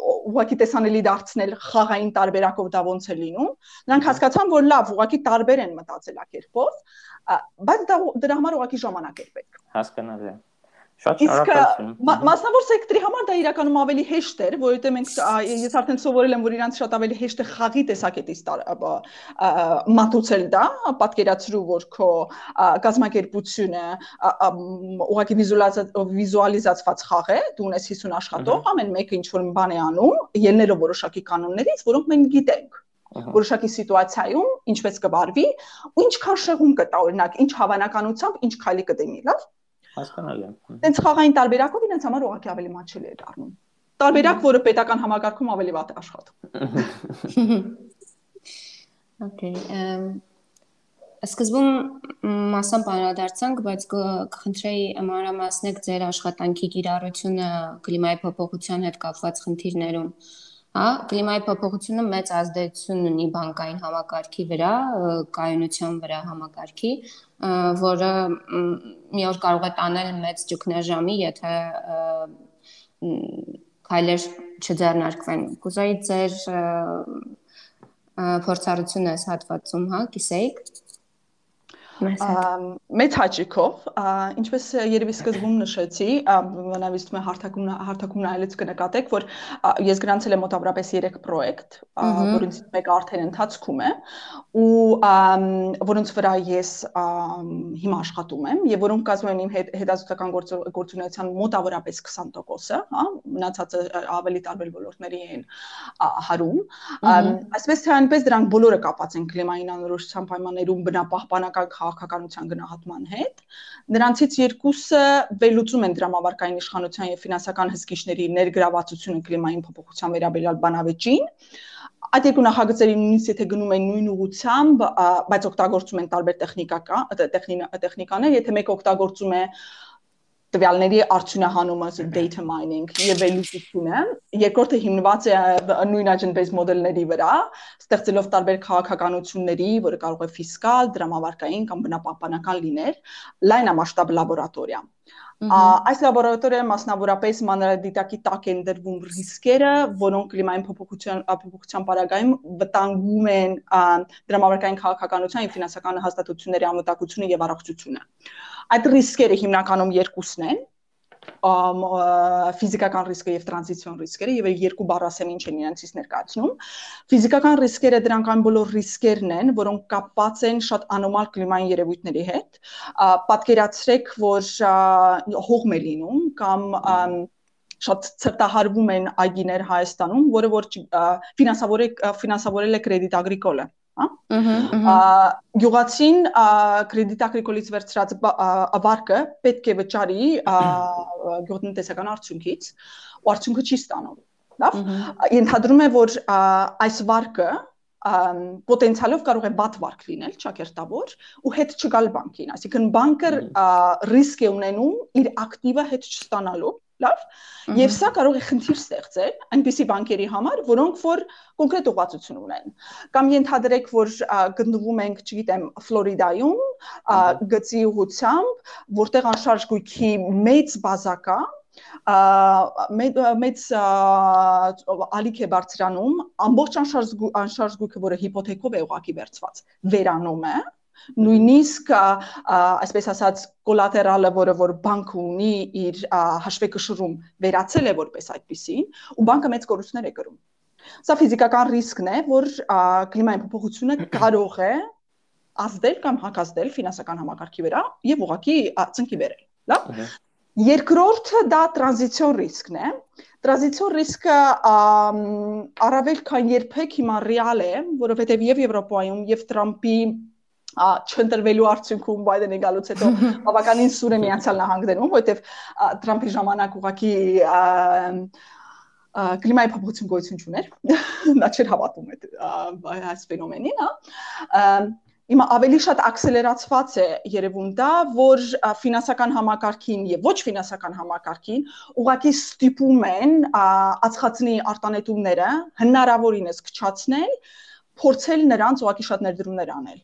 Speaker 2: ուղղակի տեսանելի դարձնել խաղային տարբերակով դա ոնց է լինում նրանք հասկացան որ լավ ուղղակի տարբեր են մտածելակերպով բայց դա դրա համար ուղղակի ժամանակ է պետք
Speaker 4: հասկանալի է Շատ շնորհակալություն։
Speaker 2: Մասնավոր սեկտորի համար դա իրականում ավելի հեշտ էր, որովհետեւ մենք ես արդեն սովորել եմ, որ իրանց շատ ավելի հեշտ է խաղի տեսակետից մատուցել դա, պատկերացրու, որ քո կազմակերպությունը ուղղակի վիզուալիզացված խաղ է, դու ունես 50 աշխատող, ամեն մեկը ինչ որ բան է անում, ելնելով որոշակի կանոններից, որոնք մենք գիտենք որոշակի սիտուացիայում ինչպես կբարվի ու ինչքան շեղում կտա օրինակ ինչ հավանականությամբ ինչ քայլի կդեմի լավ
Speaker 4: Հասկանալի է։
Speaker 2: Տենց խաղային տարբերակով իրենց համար ուղղակի ավելի մաչելի է դառնում։ Տարբերակ, որը պետական համագարկում ավելի վատ է աշխատում։
Speaker 3: Okay, Սկզբում մասամբ անդրադարձանք, բայց կխնդրեի մանրամասնեք ձեր աշխատանքի կիրառությունը կլիմայի փոփոխության հետ կապված խնդիրներում։ Հա, կլիմայի փոփոխությունը մեծ ազդեցություն ունի բանկային համակարգի վրա, կայունության վրա համակարգի, որը մի օր կարող է տանել մեծ ճգնաժամի, եթե քայլեր չձեռնարկվեն։ Կուզեի ձեր փորձառությունը այս հատվածում, հա, կիսեիք։
Speaker 2: Մեծ հաճիկով, ինչպես երևի սկզբում նշեցի, բնավիճում է հարթակում հարթակում նայելուց կնկատեք, որ ես գրանցել եմ մոտավորապես 3 պրոյեկտ, որոնց մեկը արդեն ընթացքում է, ու որոնց վրա ես հիմա աշխատում եմ եւ որոնք կազմում են իմ հետազոտական գործունեության մոտավորապես 20%-ը, հա, մնացածը ավելի տարբեր ոլորտների են հարում։ Այսպես թե այնպես դրանք բոլորը կապված են կլիմային անորոշության պայմաններում բնապահպանական քաղաքականության գնահատման հետ։ Նրանցից երկուսը վերլուծում են դրամավարկային իշխանության եւ ֆինանսական հսկիչների ներգրավվածությունը կլիմային փոփոխության վերաբերյալ բանավեճին այդ երկու նախագծերի նույնիսկ եթե գնում են նույն ուղությամբ, բայց օգտագործում են տարբեր տեխնիկական տեխնիկաներ, եթե մեկը օգտագործում է տվյալների արդյունահանումը, data mining եւ վերլուծությունը, երկրորդը հիմնված է նույն agent-based մոդելների վրա, ստեղծելով տարբեր քաղաքականությունների, որը կարող է ֆիսկալ, դրամավարկային կամ բնապահպանական լինել, լայնամասշտաբ լաբորատորիա։ Այս լաբորատորիայում մասնավորապես մանրադիտակի տակ են դրվում ռիսկերը, որոնք կլիմային փոփոխության փոփոխության պարագայում վտանգում են դրամավարկային քաղաքականության եւ ֆինանսական հաստատությունների անվտանգությունը եւ առողջությունը։ Այդ ռիսկերը հիմնականում երկուսն են ֆիզիկական ռիսկը եւ տրանզիցիոն ռիսկերը եւ երկու բառ ասեմ ինչ են իրենցից ներկայացնում ֆիզիկական ռիսկերը դրանք այն բոլոր ռիսկերն են որոնք կապված են շատ անոմալ կլիմային երևույթների հետ պատկերացրեք որ հողմ է լինում կամ շատ ցրտահարվում են այգիներ Հայաստանում, որը որ ֆինանսավորել ֆինանսավորել է Credit Agricole-ը հա գյուղացին կրեդիտ ագրիկոլից վերցրած վարկը պետք է վճարի գյուղատնտեսական արդյունքից ու արդյունքը չի ստանում լավ ենթադրում է որ այս վարկը պոտենցիալով կարող է բադ վարկ լինել, ճակերտավոր ու հետ չգալ բանկին, այսինքն բանկը ռիսկ է ունենում իր ակտիվը հետ չստանալու լավ եւ սա կարող է խնդիր ստեղծել այնպիսի բանկերի համար որոնք որ կոնկրետ ուղղվածություն ունեն կամ ենթադրեք որ գտնվում ենք չգիտեմ ֆլորիդայում գծի ուղությամբ որտեղ անշարժ գույքի մեծ բազա կա մեծ ալիք է բարձրանում ամբողջ անշարժ անշարժ գույքը որը հիպոթեկով է ուղակի վերծված վերանում է նույնիսկ այսպես ասած կոլատերալը, որը որ բանկը ունի իր հաշվեկշռում վերացել է որպես այդպեսին, ու բանկը մեծ կորուստներ է կրում։ Սա ֆիզիկական ռիսկն է, որ կլիմայի փոփոխությունը կարող է ազդել կամ հակազդել ֆինանսական համակարգի վրա եւ ուղղակի ծնկի բերել։ Լավ։ Երկրորդը դա տրանզիցիոն ռիսկն է։ Տրանզիցիոն ռիսկը առավել քան երբեք հիմա ռեալ է, որովհետեւ եւ Եվրոպայում եւ Տրամպի չընտրվելու արդյունքում Բայդենի գալուց հետո բավականին սուր է միացյալ նահանգներում, որովհետև Թրամփի ժամանակ ուղղակի կլիմայի փոփոխություն գոյություն չուներ։ Նա չէր հավատում այդ այս ֆենոմենին, հա։ Հիմա ավելի շատ ակսելերացված է երևում դա, որ ֆինանսական համակարգին եւ ոչ ֆինանսական համակարգին ուղղակի ստիպում են ածխածնի արտանետումները հնարավորինս քչացնել, փորձել նրանց ուղղակի շատ ներդրումներ անել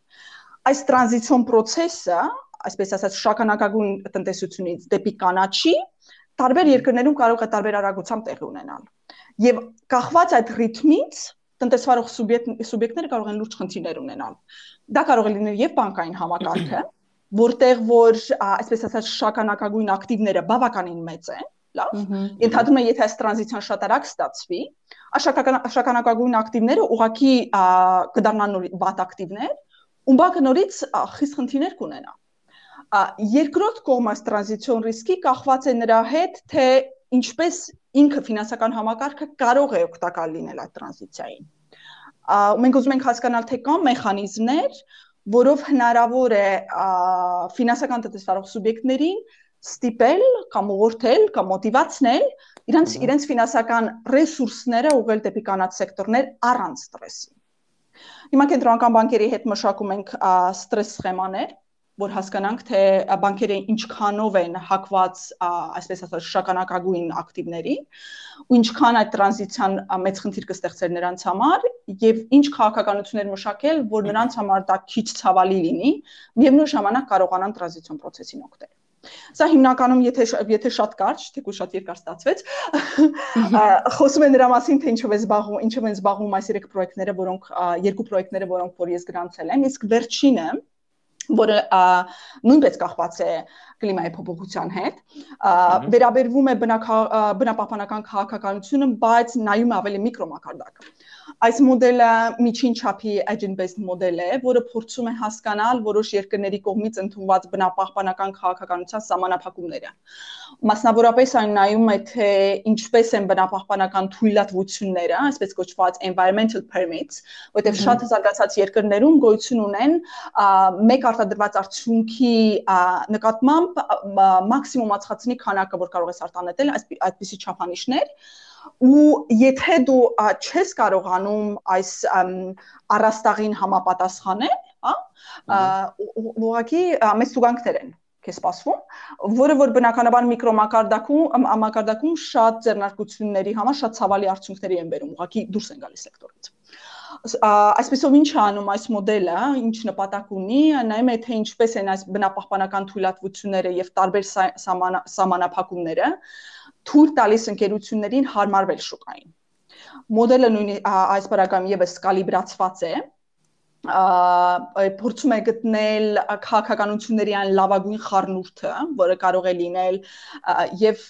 Speaker 2: այս տրանզիցիոն process-ը, այսպես ասած, շագանակագույն տնտեսությունից դեպի կանաչի տարբեր երկրներում կարող է տարբեր արագությամբ տեղի ունենալ։ Եւ կախված այդ ռիթմից տնտեսվարող սուբյեկտ սուբյեկտները կարող են լուրջ խնդիրներ ունենալ։ Դա կարող է լինել եւ բանկային համակարգը, որտեղ որ այսպես ասած շագանակագույն ակտիվները բավականին մեծ են, լավ։ Ենթադրում եմ, եթե այս տրանզիցիան շատ արագ ստացվի, աշականակագույն ակտիվները ուղղակի կդառնան վատ ակտիվներ, ու բանկը նորից խիստ խնդիրներ կունենա։ Երկրորդ կողմը տրանզիցիոն ռիսկի կախված է նրա հետ, թե ինչպես ինքը ֆինանսական համակարգը կարող է օգտակար լինել այդ տրանզիցիային։ Մենք ուզում ենք հասկանալ, թե կան մեխանիզմներ, որով հնարավոր է ֆինանսական տնտեսվարող սուբյեկտներին ստիպել կամ ուղղորդել կամ մոտիվացնել իրենց իրենց ֆինանսական ռեսուրսները ուղղել դեպի կանաչ սեկտորներ առանց ստրեսի։ Հիմա կենտրոնական բանկերի հետ մշակում ենք ստրես սխեմաներ, որ հասկանանք թե բանկերը ինչքանով են հակված, այսպես ասած, շագանակագույն ակտիվների ու ինչքան այդ տրանզիցիան մեծ խնդիր կստեղծեր նրանց համար եւ ինչ քաղաքականություններ մշակել, որ նրանց համար դա քիչ ցավալի լինի, միևնույն ժամանակ կարողանան տրանզիցիոն process-ին օգտել։ Սա հիմնականում եթե եթե շատ կարճ, թեկուզ շատ երկար ստացվեց, խոսում է նրա մասին, թե ինչով է զբաղվում, ինչով են զբաղվում այս երեք պրոյեկտները, որոնք երկու պրոյեկտները, որոնք որ ես գրանցել եմ, իսկ վերջինը որը նույնպես կախված է կլիմայի փոփոխության հետ վերաբերվում է բնապահպանական քաղաքականությունը բայց նայում ավելի միկրոմակարդակ Այս մոդելը միջին չափի agent-based մոդել է, որը փորձում է հասկանալ որոշ երկրների կողմից ընդունված բնապահպանական քաղաքականության սահմանափակումները։ Մասնավորապես այն նայում է թե ինչպես են բնապահպանական թույլատվությունները, այսպես կոչված environmental permits, որտեղ շատ զարգացած երկրներում գոյություն ունեն մեկ արտադրված արդյունքի նկատմամբ մաքսիմում ածխածնի քանակը, որ կարող ես արտանետել, այսպիսի չափանիշներ ու եթե դու չես կարողանում այս առաստաղին համապատասխանել, հա, ուղղակի մեծ ցուցանքներ են քեզ սպասվում, որը որ բնականաբար միկրոմակարդակում մակարդակում շատ ձեռնարկությունների համար շատ ցավալի արդյունքների են բերում, ուղղակի դուրս են գալիս սեկտորից այսպեսով ինչ է անում այս մոդելը, ինչ նպատակ ունի, նայում է թե ինչպես են այս բնապահպանական թույլատվությունները եւ տարբեր սահմանափակումները թույլ տալիս ընկերություններին հարմարվել շուկային։ Մոդելը նույնի այս բարակամ եւս կալիբրացված է փորձում է գտնել քաղաքականությունների այն լավագույն խառնուրդը, որը կարող է լինել եւ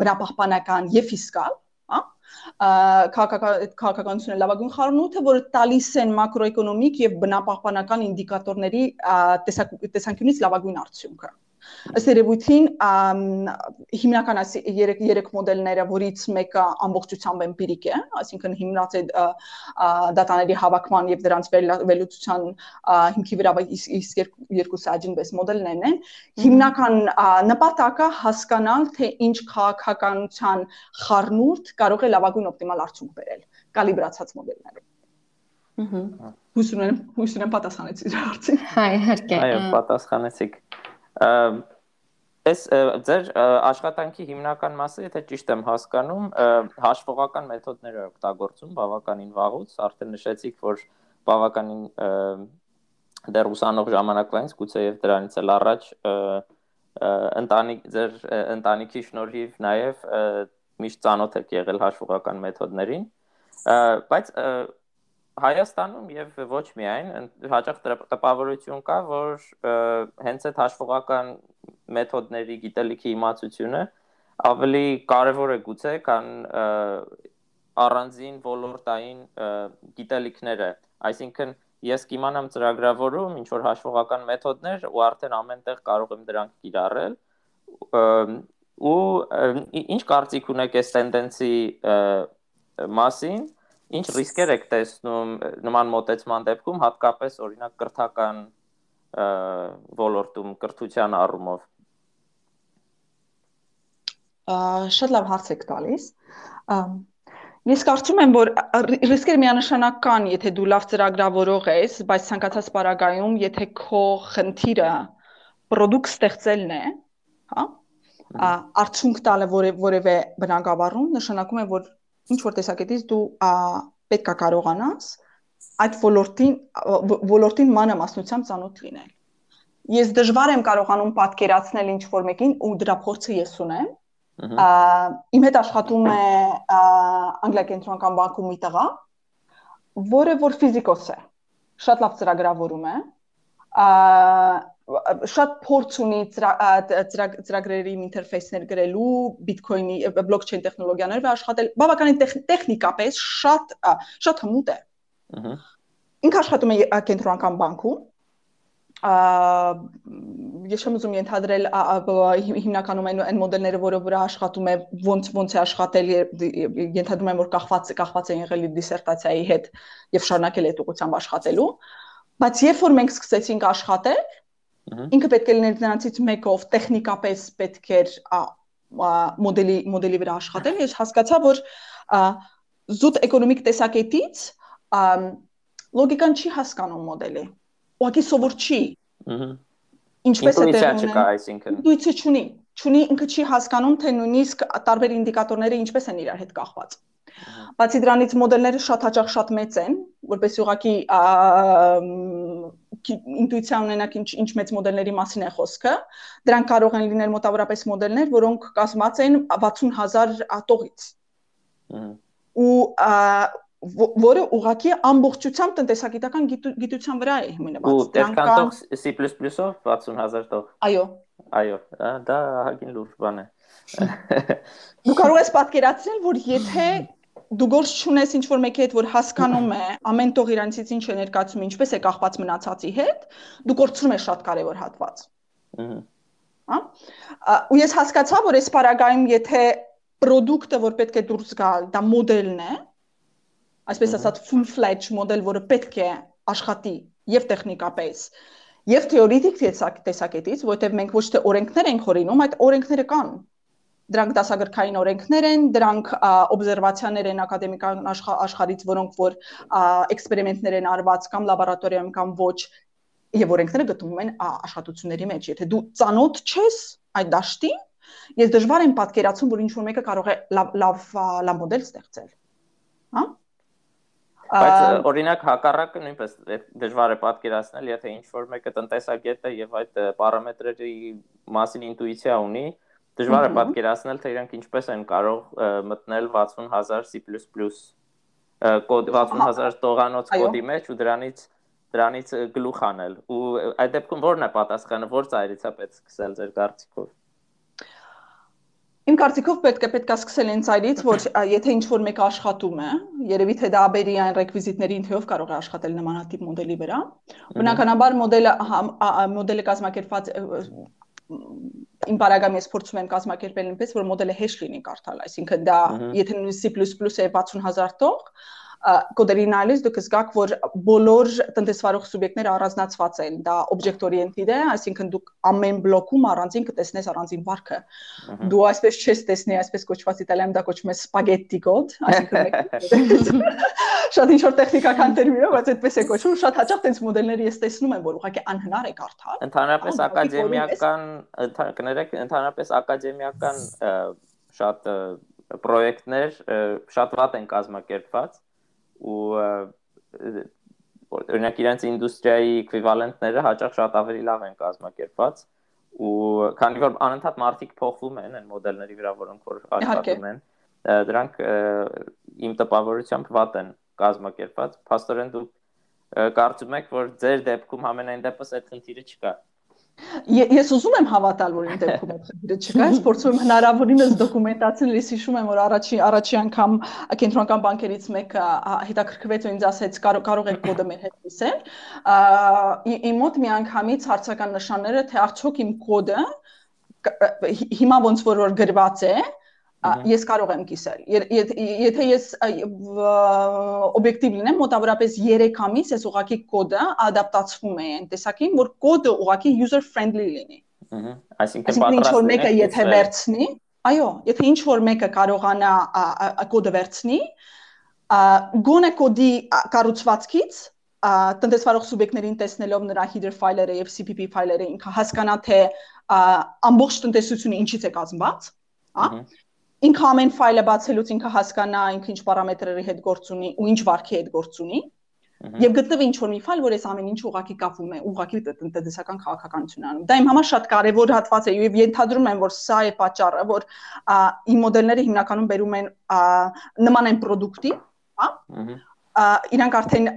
Speaker 2: բնապահպանական եւ ֆիսկալ, քաղաքականությունը լավագույն խառնուրդը, որը տալիս են մակրոէկոնոմիկ եւ բնապահպանական ինդիկատորների տեսանկյունից լավագույն արդյունքը։ Ըստ երևույթին հիմնական այս երեք երեք մոդելները, որից մեկը ամբողջությամբ էմպիրիկ է, այսինքն հիմնած է դատաների հավաքման եւ դրանց վերլուծության հիմքի վրա, իսկ երկուսը agent-based մոդելներն են։ Հիմնական նպատակը հասկանալ, թե ինչ քաղաքականության խառնուրդ կարող է լավագույն օպտիմալ արդյունք բերել կալիբրացած մոդելներով։ Ահա։ Հույս ունեմ, հույս ունեմ պատասխանեցի հարցին։
Speaker 3: Հա, իհարկե։
Speaker 4: Այո, պատասխանեցիք։ Այս ձեր աշխատանքի հիմնական մասը, եթե ճիշտ եմ հասկանում, հաշվողական մեթոդներ է օգտագործում բավականին վաղուց, արդեն նշեցիք, որ բավականին դեռ ուսանող ժամանակվանից գուցե եւ դրանից էլ առաջ ընտանիք ձեր ընտանիքի շնորհիվ նաեւ միշտ ծանոթ եք եղել հաշվողական մեթոդներին բայց Հայաստանում եւ ոչ միայն հաճախ տպավորություն կա, որ հենց այդ հաշվողական մեթոդների գիտելիքի իմացությունը ավելի կարևոր է գուցե, քան առանձին ոլորտային գիտելիքները։ Այսինքն ես կիմանամ ծրագրավորում ինչ որ հաշվողական մեթոդներ ու արդեն ամենտեղ կարող եմ դրանք կիրառել ու ինչ կարծիք ունեք այս տենդենսի մասին Ինչ ռիսկեր եք տեսնում նման մոտեցման դեպքում, հատկապես օրինակ կրթական ոլորտում կրթության առումով։
Speaker 2: Շատ լավ հարց եք տալիս։ Ես կարծում եմ, որ ռիսկերը միանշանակ կան, եթե դու լավ ծրագրավորող ես, բայց ցանկացած պարագայում, եթե քո խնդիրը product ստեղծելն է, հա, արդյունք տալը որևէ բնակավարում, նշանակում է, որ ինչ որ տեսակետից դու պետք է կարողանաս այդ ոլորտին ոլորտին մանրամասնությամբ ծանոթ լինել։ Ես դժվար եմ կարողանում պատկերացնել ինչ որ մեկին ու դրա փորձը ես ունեմ։ Իմ հետ աշխատում է անգլիակենտրոնական բանկում մի տղա, որը որ ֆիզիկոս է։ Շատ լավ ծրագրավորում է շատ փորձ ունի ծրագրերի ինտերֆեյսներ գրելու, Bitcoin-ի, blockchain տեխնոլոգիաներով աշխատել, բավականին տեխնիկապես շատ շատ հմուտ է։ Ահա։ Ինքը աշխատում է կենտրոնական բանկում, ես չեմ ուզում ենթադրել հիմնականում այն այն մոդելները, որը վրա աշխատում է, ոնց ոնց է աշխատել ենթադրում եմ որ կախված կախված է եղել դիսերտացիայի հետ եւ շարունակել այդ ուղղությամբ աշխատելու բայց երբ որ մենք սկսեցինք աշխատել Ինքը պետք է լիներ նրանցից մեկը, ով տեխնիկապես պետք էր մոդելի մոդելի վրա աշխատել, ես հասկացա, որ զուտ էկոնոմիկ տեսակետից լոգիկան չի հասկանում մոդելի։ Ուղղակի սովոր չի։ Ահա։ Ինչպես է
Speaker 4: տեղում չկա, այսինքն։
Speaker 2: Ինտուիցիա չունի։ Չունի ինքը չի հասկանում, թե նույնիսկ տարբեր ինդիկատորները ինչպես են իրար հետ կախված։ Բացի դրանից մոդելները շատ հաճախ շատ մեծ են, որպես ուղղակի ինտուիցիա ունենաք ինչ ինչ մեծ մոդելների մասին է խոսքը, դրանք կարող են լինել մոտավորապես մոդելներ, որոնք կազմված են 60000 տողից։ Ու որը ուղղակի ամբողջությամբ տնտեսագիտական գիտության վրա է հիմնված։
Speaker 4: Դրանք կան C++-ով 60000 տող։
Speaker 2: Այո։
Speaker 4: Այո, դա հագին լուրջ բան է։
Speaker 2: Դու կարող ես պատկերացնել, որ եթե դու գործ չունես ինչ որ մեկի հետ, որ հասկանում է ամեն տող իրանցից ինչ է ներկայացում, ինչպես է կախված մնացածի հետ, դու կորցնում ես շատ կարևոր հատված։ Հա։ Ու ես հասկացա, որ այս параգայում եթե product-ը, որ պետք է դուրս գա, դա մոդելն է, այսպես ասած full fledged մոդել, որը պետք է աշխատի եւ տեխնիկապես, եւ թեորիտիկ տեսակետից, որտեղ մենք ոչ թե օրենքներ ենք հորինում, այդ օրենքները կան դրանք դասագրքային օրենքներ են, դրանք օբզերվացիաներ են ակադեմիկական աշխարհից, որոնք որ էքսպերիմենտներ են արված կամ լաբորատորիայում կամ ոչ, եւ օրենքները գտնվում են աշխատությունների մեջ։ Եթե դու ծանոթ չես այդ դաշտին, ես դժվար եմ պատկերացում, որ ինչ որ մեկը կարող է լավ լավ լավ մոդել ստեղծել։ Հա?
Speaker 4: Բայց օրինակ հակառակը նույնպես դժվար է պատկերացնել, եթե ինչ որ մեկը տնտեսագետ է եւ այդ պարամետրերի մասին ինտուիցիա ունի, Դժվար է պատկերացնել, թե իրանք ինչպես են կարող մտնել 60000 C++ կոդ 60000 տողանոց կոդի մեջ ու դրանից դրանից գլուխ անել։ Ու այդ դեպքում ո՞րն է պատասխանը, ո՞ր ծայրից է պետք սկսել ձեր կարծիքով։
Speaker 2: Իմ կարծիքով պետք է պետք է սկսել այն ծայրից, որ եթե ինչ որ մեկը աշխատում է, երևի թե դա բերի այն ռեկվիզիտների ինթեով կարող է աշխատել նմանատիպ մոդելի վրա։ Բնականաբար մոդելը մոդելը կազմակերպված իմ բարագամի ես փորձում եմ կազմակերպել այնպես, որ մոդելը հեշտ լինի կարդալ, այսինքն դա եթե նույնիսկ C++ է 60000 տող, կոդերի նայելիս դուք զգաք, որ բոլոր տնտեսվարող սուբյեկտները առանձնացված են։ Դա object oriented է, այսինքն դուք ամեն բլոկում առանձին կտեսնես առանձին վարքը։ Դու այսպես չես տեսնի, այսպես կոչված իտալիայում դա կոչվում է spaghetti code, այսինքն շատ ինչ որ տեխնիկական տերմինով, բայց այդպես է կոչվում, շատ հաճախ տենց մոդելների ես տեսնում եմ, որ ուղղակի անհնար է կարդալ։
Speaker 4: Ընդհանրապես ակադեմիական, կներեք, ընդհանրապես ակադեմիական շատ պրոյեկտներ շատ վատ են կազմակերպված ու օրինակ իրենց ինդուստրիայի էկվիվալենտները հաճախ շատ ավելի լավ են կազմակերպված ու քանի որ անընդհատ մարդիկ փոխվում են այն մոդելների վրա, որոնք որ աշխատում են, դրանք իմ տպավորությամբ վատ են կազմակերպված։ Փաստորեն դուք կարծում եք, որ ձեր դեպքում ամենայն դեպս այդ խնդիրը չկա։
Speaker 2: Ես ուզում եմ հավատալ, որ իմ դեպքում այդ խնդիրը չկա, ես փորձում եմ հնարավորինս դոկումենտացիոն լիսի հիշում եմ, որ առաջի առաջի անգամ կենտրոնական բանկերից մեկը հետաքրքրվեց ու ինձ ասեց կարող կարող եք կոդը մեր հետ լսել։ Իմ մոտ մի անգամից հարցական նշանները, թե արդյոք իմ կոդը հիմա ոնց որ որ գրված է, ես կարող եմ կիսել։ Եթե ես օբյեկտիվ լինեմ, մոտավորապես 3 ամիս ես ուղակի կոդը ադապտացվում է այն տեսակին, որ կոդը ուղակի user friendly լինի։
Speaker 4: Ահա, այսինքն պատրաստ
Speaker 2: ինչ որ մեկը եթե վերցնի, այո, եթե ինչ որ մեկը կարողանա կոդը վերցնի, գոնե կոդի կառուցվածքից տնտեսվարող սուբյեկտներին տեսնելով նրա header ֆայլերը եւ CPP ֆայլերը ինքը հասկանա թե ամբողջ տնտեսությունը ինչից է կազմված, հա ինքը ամեն ֆայլը բացելուց ինքը հասկանա ինքը ինչ պարամետրերի հետ գործ ունի ու ինչ վարքի հետ գործ ունի եւ գտնվի ինչ որ մի ֆայլ, որ այս ամեն ինչ ուղակի կապվում է, ուղակի տնտեսական քաղաքականություն անում։ Դա իմ համար շատ կարեւոր հատված է եւ ենթադրում եմ, որ սա է պատճառը, որ իմ մոդելները հիմնականում բերում են նման են product-ի, հա։ Իրանք արդեն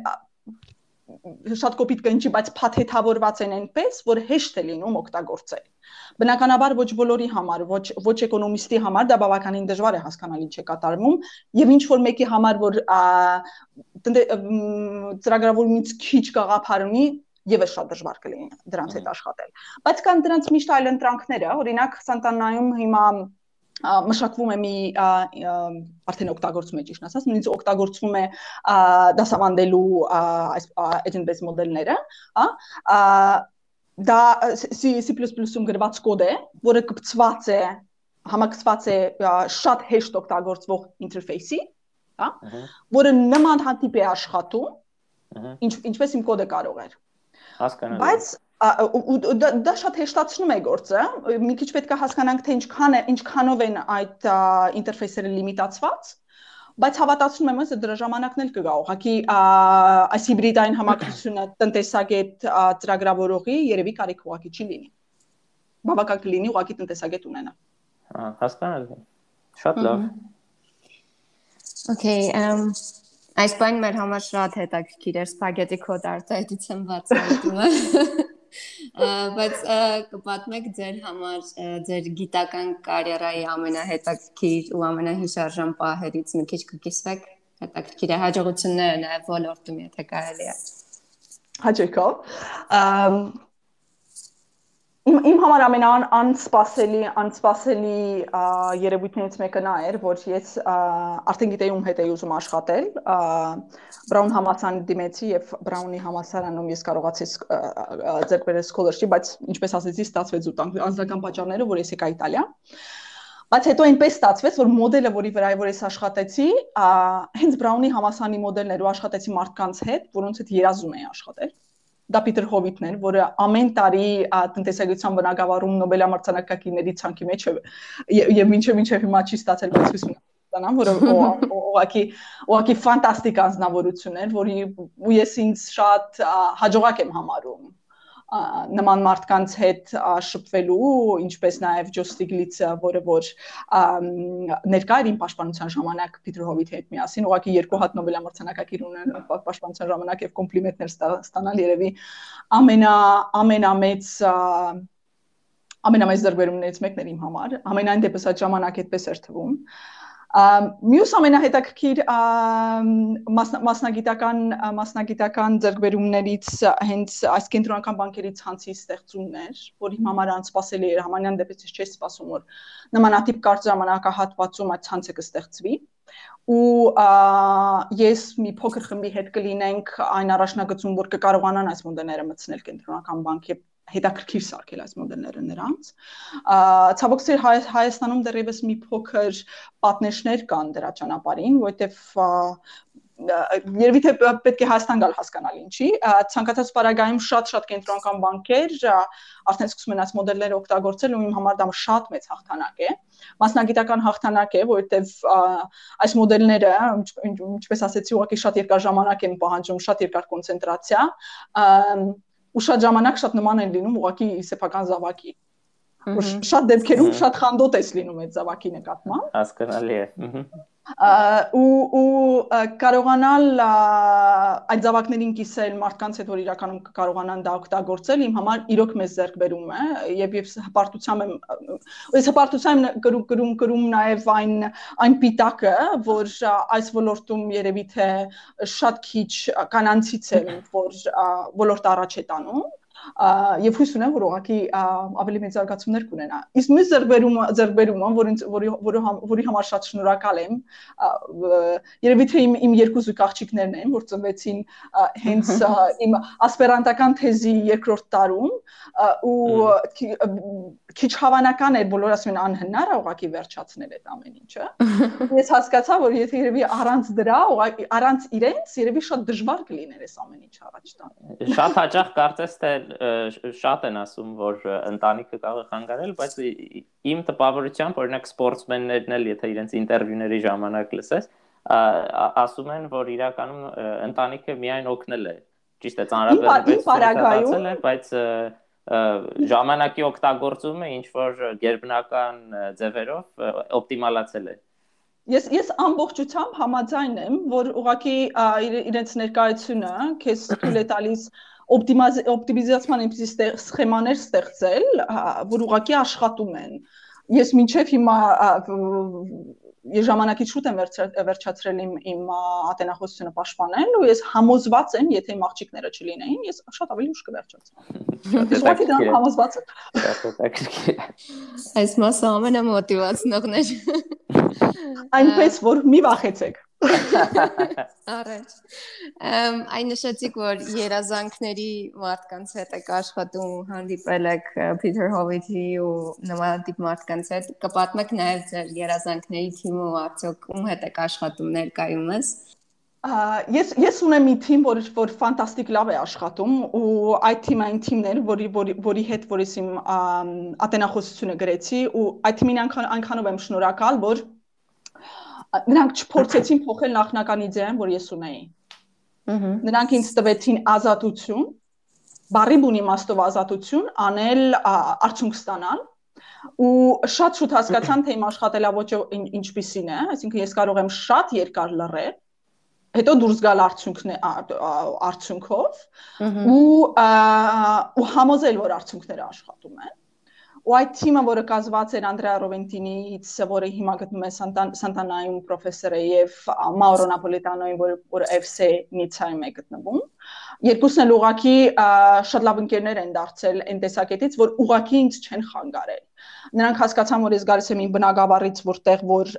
Speaker 2: շատ կոպիտ կնչի, բայց փաթեթավորված են այնպես, որ հեշտ է լինում օգտագործել։ Բնականաբար ոչ բոլորի համար, ոչ ոչ էկոնոմիստի համար դա բավականին դժվար է հասկանալ ինչ է կատարվում, եւ ինչ որ մեկի համար, որ ծրագրավորումից քիչ գաղափար ունի, եւս շատ դժվար կլինի դրանց հետ աշխատել։ Բայց կան դրանց միշտ այլ ընտրանքները, օրինակ Սանտանայում հիմա մշակվում է մի արդեն օգտագործում է ճիշտ ասած, նույնիսկ օգտագործվում է դասավանդելու այս agent-based մոդելները, հա, դա C++-ում գրված կոդ է, որը կպցված է համակցված է շատ հեշտ օգտագործվող ինտերֆեյսի, հա, որը նման հատիպ է աշխատում, ինչ ինչպես իմ կոդը կարող էր։
Speaker 4: Հասկանալի։
Speaker 2: Բայց դա շատ հեշտացնում է գործը։ Մի քիչ պետք է հասկանանք թե ինչքան է, ինչքանով են այդ ինտերֆեյսերը լիմիտացված բայց հավատացնում եմ, որ դրա ժամանակն էլ կգա։ Ուղղակի այս հիբրիդային համակրությունը տնտեսագետ ծրագրավորողի երևի կարիք ուղղակի չի լինի։ Բավական կլինի ուղղակի տնտեսագետ ունենա։
Speaker 4: Ահա, հասկանալի։ Շատ լավ։
Speaker 3: Okay, um այս բանը մեր համար շատ հետաքրքիր էր սպագետի կոդ արտահայտության բացահայտումը։ բայց կպատմեք ձեր համար ձեր գիտական կարիերայի ամենահետաքրքիր ու ամենահիշարժան պահերից մի քիչ կկիսվեք հետաքրքիր է հաջողությունները նաև ոլորտում եթե կարելի է
Speaker 2: հաջողով Իմ իմ համար ամենան անսպասելի անսպասելի երևույթներից մեկը նա էր, որ ես արդեն գիտեի ում հետ էի ուզում աշխատել։ Բրաուն համալսարանի դիմեցի եւ Բրաունի համալսարանում ես կարողացի ձեռք բերել scholarship, բայց ինչպես ասեցի, ստացվեց ու անձնական պատճառները, որ ես եկա Իտալիա։ Բայց հետո այնպես ստացվեց, որ մոդելը, որի վրա որ ես աշխատեցի, հենց Բրաունի համալսարանի մոդելներ ու աշխատեցի մարդկանց հետ, որոնց հետ երազում էի աշխատել դա Պիտեր Հովիտն էր, որը ամեն տարի տնտեսագիտության բնագավառում Նոբելամրցանակակիրների ցանկի մեջ է եւ մինչեւ մինչեւ հիմա չի ստացել բայց հույս ունեմ ստանամ, որը ուղղակի ուղղակի ֆանտաստիկ անznավորություն էր, որի ու ես ինձ շատ հաջողակ եմ համարում նման մարդկանց հետ շփվելու, ինչպես նաև Ջո Ստիգլիցը, որը որ ներկա էր իմ պաշտպանության ժամանակ Պիտեր Հովիթի հետ միասին, ուղղակի երկու հատ Նոբելամրցանակակիր ունեն պաշտպանության ժամանակ եւ կոմպլիմենտներ ստանալ երևի ամենա ամենամեծ ամենամեծ դրբերումներից մեկն էր իմ համար։ Ամենայն դեպս այդ ժամանակ այդպես էր թվում։ Մյուս ամենահետաքրքիր մասնագիտական մասնագիտական ձեռքբերումներից հենց այս կենտրոնական բանկերի ցանցի ստեղծումն էր, որ իմ համար անսպասելի էր, համանյան դեպից չէի սպասում որ նմանատիպ կարճ ժամանակահատվածում այդ ցանցը կստեղծվի ու ես մի փոքր խմբի հետ կլինենք այն առաջնագծում, որ կկարողանան այս մոդելները մտցնել կենտրոնական բանկի հետաքրքիր սարքել այս մոդելները նրանց։ Ցավոք սեր Հայ, Հայաստանում դեռևս մի փոքր պատնեշներ կան դրա ճանապարհին, որովհետև երևի թե պետք է Հայաստան գալ հասկանալ ինչի ցանկացած պարագայում շատ-շատ կենտրոնական բանկեր արդեն սկսում են այս մոդելները օգտագործել ու իմ համար դա շատ մեծ հաղթանակ է մասնագիտական հաղթանակ է որովհետև այս մոդելները ինչպես ասեցի ուղղակի շատ երկար ժամանակ են պահանջում շատ երկար կոնցենտրացիա ու շատ ժամանակ շատ նման են լինում ուղակի սեփական զավակի որ շատ դեպքերում շատ խանդոտ ես լինում այդ զավակի նկատմամբ
Speaker 4: հասկանալի է
Speaker 2: ու ու կարողանալ այդ զավակներին կիսել մարդկանց հետ որ իրականում կարողանան դա օգտագործել իմ համար իրոք մեծ ձեռք բերում է եւ եւ հպարտությամբ եմ ես հպարտությամբ գրում գրում գրում նաեւ այն այն պիտակը որ այս ոլորտում երևի թե շատ քիչ կանանցից եմ որ ոլորտը առաջ է տանում եւ հույս ունեմ որ ուղղակի ավելի մեծ զարգացումներ կունենա։ Իսկ մյուս ձեռբերումը ձեռբերումը, որ ինձ որի որի որի համար շատ շնորհակալ եմ, երևի թե իմ իմ երկու զույգ աղջիկներն են, որ ծնվեցին հենց իմ ասպերանտական թեզի երկրորդ տարում ու քիչ հավանական էր բոլորը ասում են անհնար է ուղղակի վերջացնել այդ ամեն ինչը։ Ես հասկացա, որ եթե երևի առանց դրա, ուղղակի առանց իրենց երևի շատ դժվար կլիներ այս ամեն ինչը առաջ տանել։
Speaker 4: Շատ հաճախ կարծես թե շատ են ասում, որ ընտանիքը կարող է խանգարել, բայց իմ տպավորությամբ, օրինակ սպորտսմեններն էլ, եթե իրենց ինտերվյուների ժամանակ լսես, ասում են, որ իրականում ընտանիքը միայն օգնել է։ Ճիշտ է,
Speaker 2: ծանրաբեռնվել
Speaker 4: է, բայց ժամանակի օգտագործումը ինչ որ ģերբնական ձևերով օպտիմալացել է
Speaker 2: Ես ես ամբողջությամբ համաձայն եմ, որ ուղղակի իրենց ներկայությունը քեզ թույլ է տալիս օպտիմիզացման այնպիսի սխեմաներ ստեղծել, որ ուղղակի աշխատում են։ Ես մինչև հիմա ես ժամանակից շուտ եմ վերջացրել իմ իմ ատենախոսությունը պաշտպանել ու ես համոզված եմ, եթե իմ աղջիկները չլինեին, ես շատ ավելի ուշ կվերջացնեի։ Ես ուղղակի դրանով համոզված եմ։
Speaker 3: Այս մասը ամենամոտիվացնողն էր։
Speaker 2: Այնպես որ մի վախեցեք։
Speaker 3: Առաջ։ Ամ այն նշեցիք, որ երազանքների մարդկանց հետ եք աշխատում, հանդիպել եք Peter Howitt-ի ու նմանատիպ մարդկանց հետ, կպատմեք նաև ձեր երազանքների թիմը ու արդյոք ում հետ եք աշխատում ներկայումս։
Speaker 2: Ես ես ունեմ մի թիմ, որ որ ֆանտաստիկ լավ է աշխատում ու այդ թիմը այն թիմն էր, որի որի, հետ որ ես իմ ատենախոսությունը գրեցի ու այդ թիմին այնքան այնքանով եմ շնորհակալ, որ նրանք չփորձեցին փոխել նախնական իդեան, որ ես ունեի։ Ահա։ Նրանք ինձ տվեցին ազատություն, բարի բուն իմաստով ազատություն, անել արդյունք ստանալ ու շատ շուտ հասկացան թե իմ աշխատելավոճը ինչպիսին է, այսինքն ես կարող եմ շատ երկար լռել, հետո դուրս գալ արդյունքն արդյունքով ու ու համոզել որ արդյունքները աշխատում են ու այդ թիմը, որը կազմված էր Անդրեա Ռովենտինից, որը հիմա գտնվում է Սանտանայում պրոֆեսոր է եւ Մաուրո Նապոլիտանոյին, որը որը FC Նիցայում է գտնվում, երկուսն էլ ուղակի շատ լավ ընկերներ են դարձել այն տեսակետից, որ ուղակի ինձ չեն խանգարել։ Նրանք հասկացան, որ ես գալիս եմ իմ բնակավարից, որտեղ որ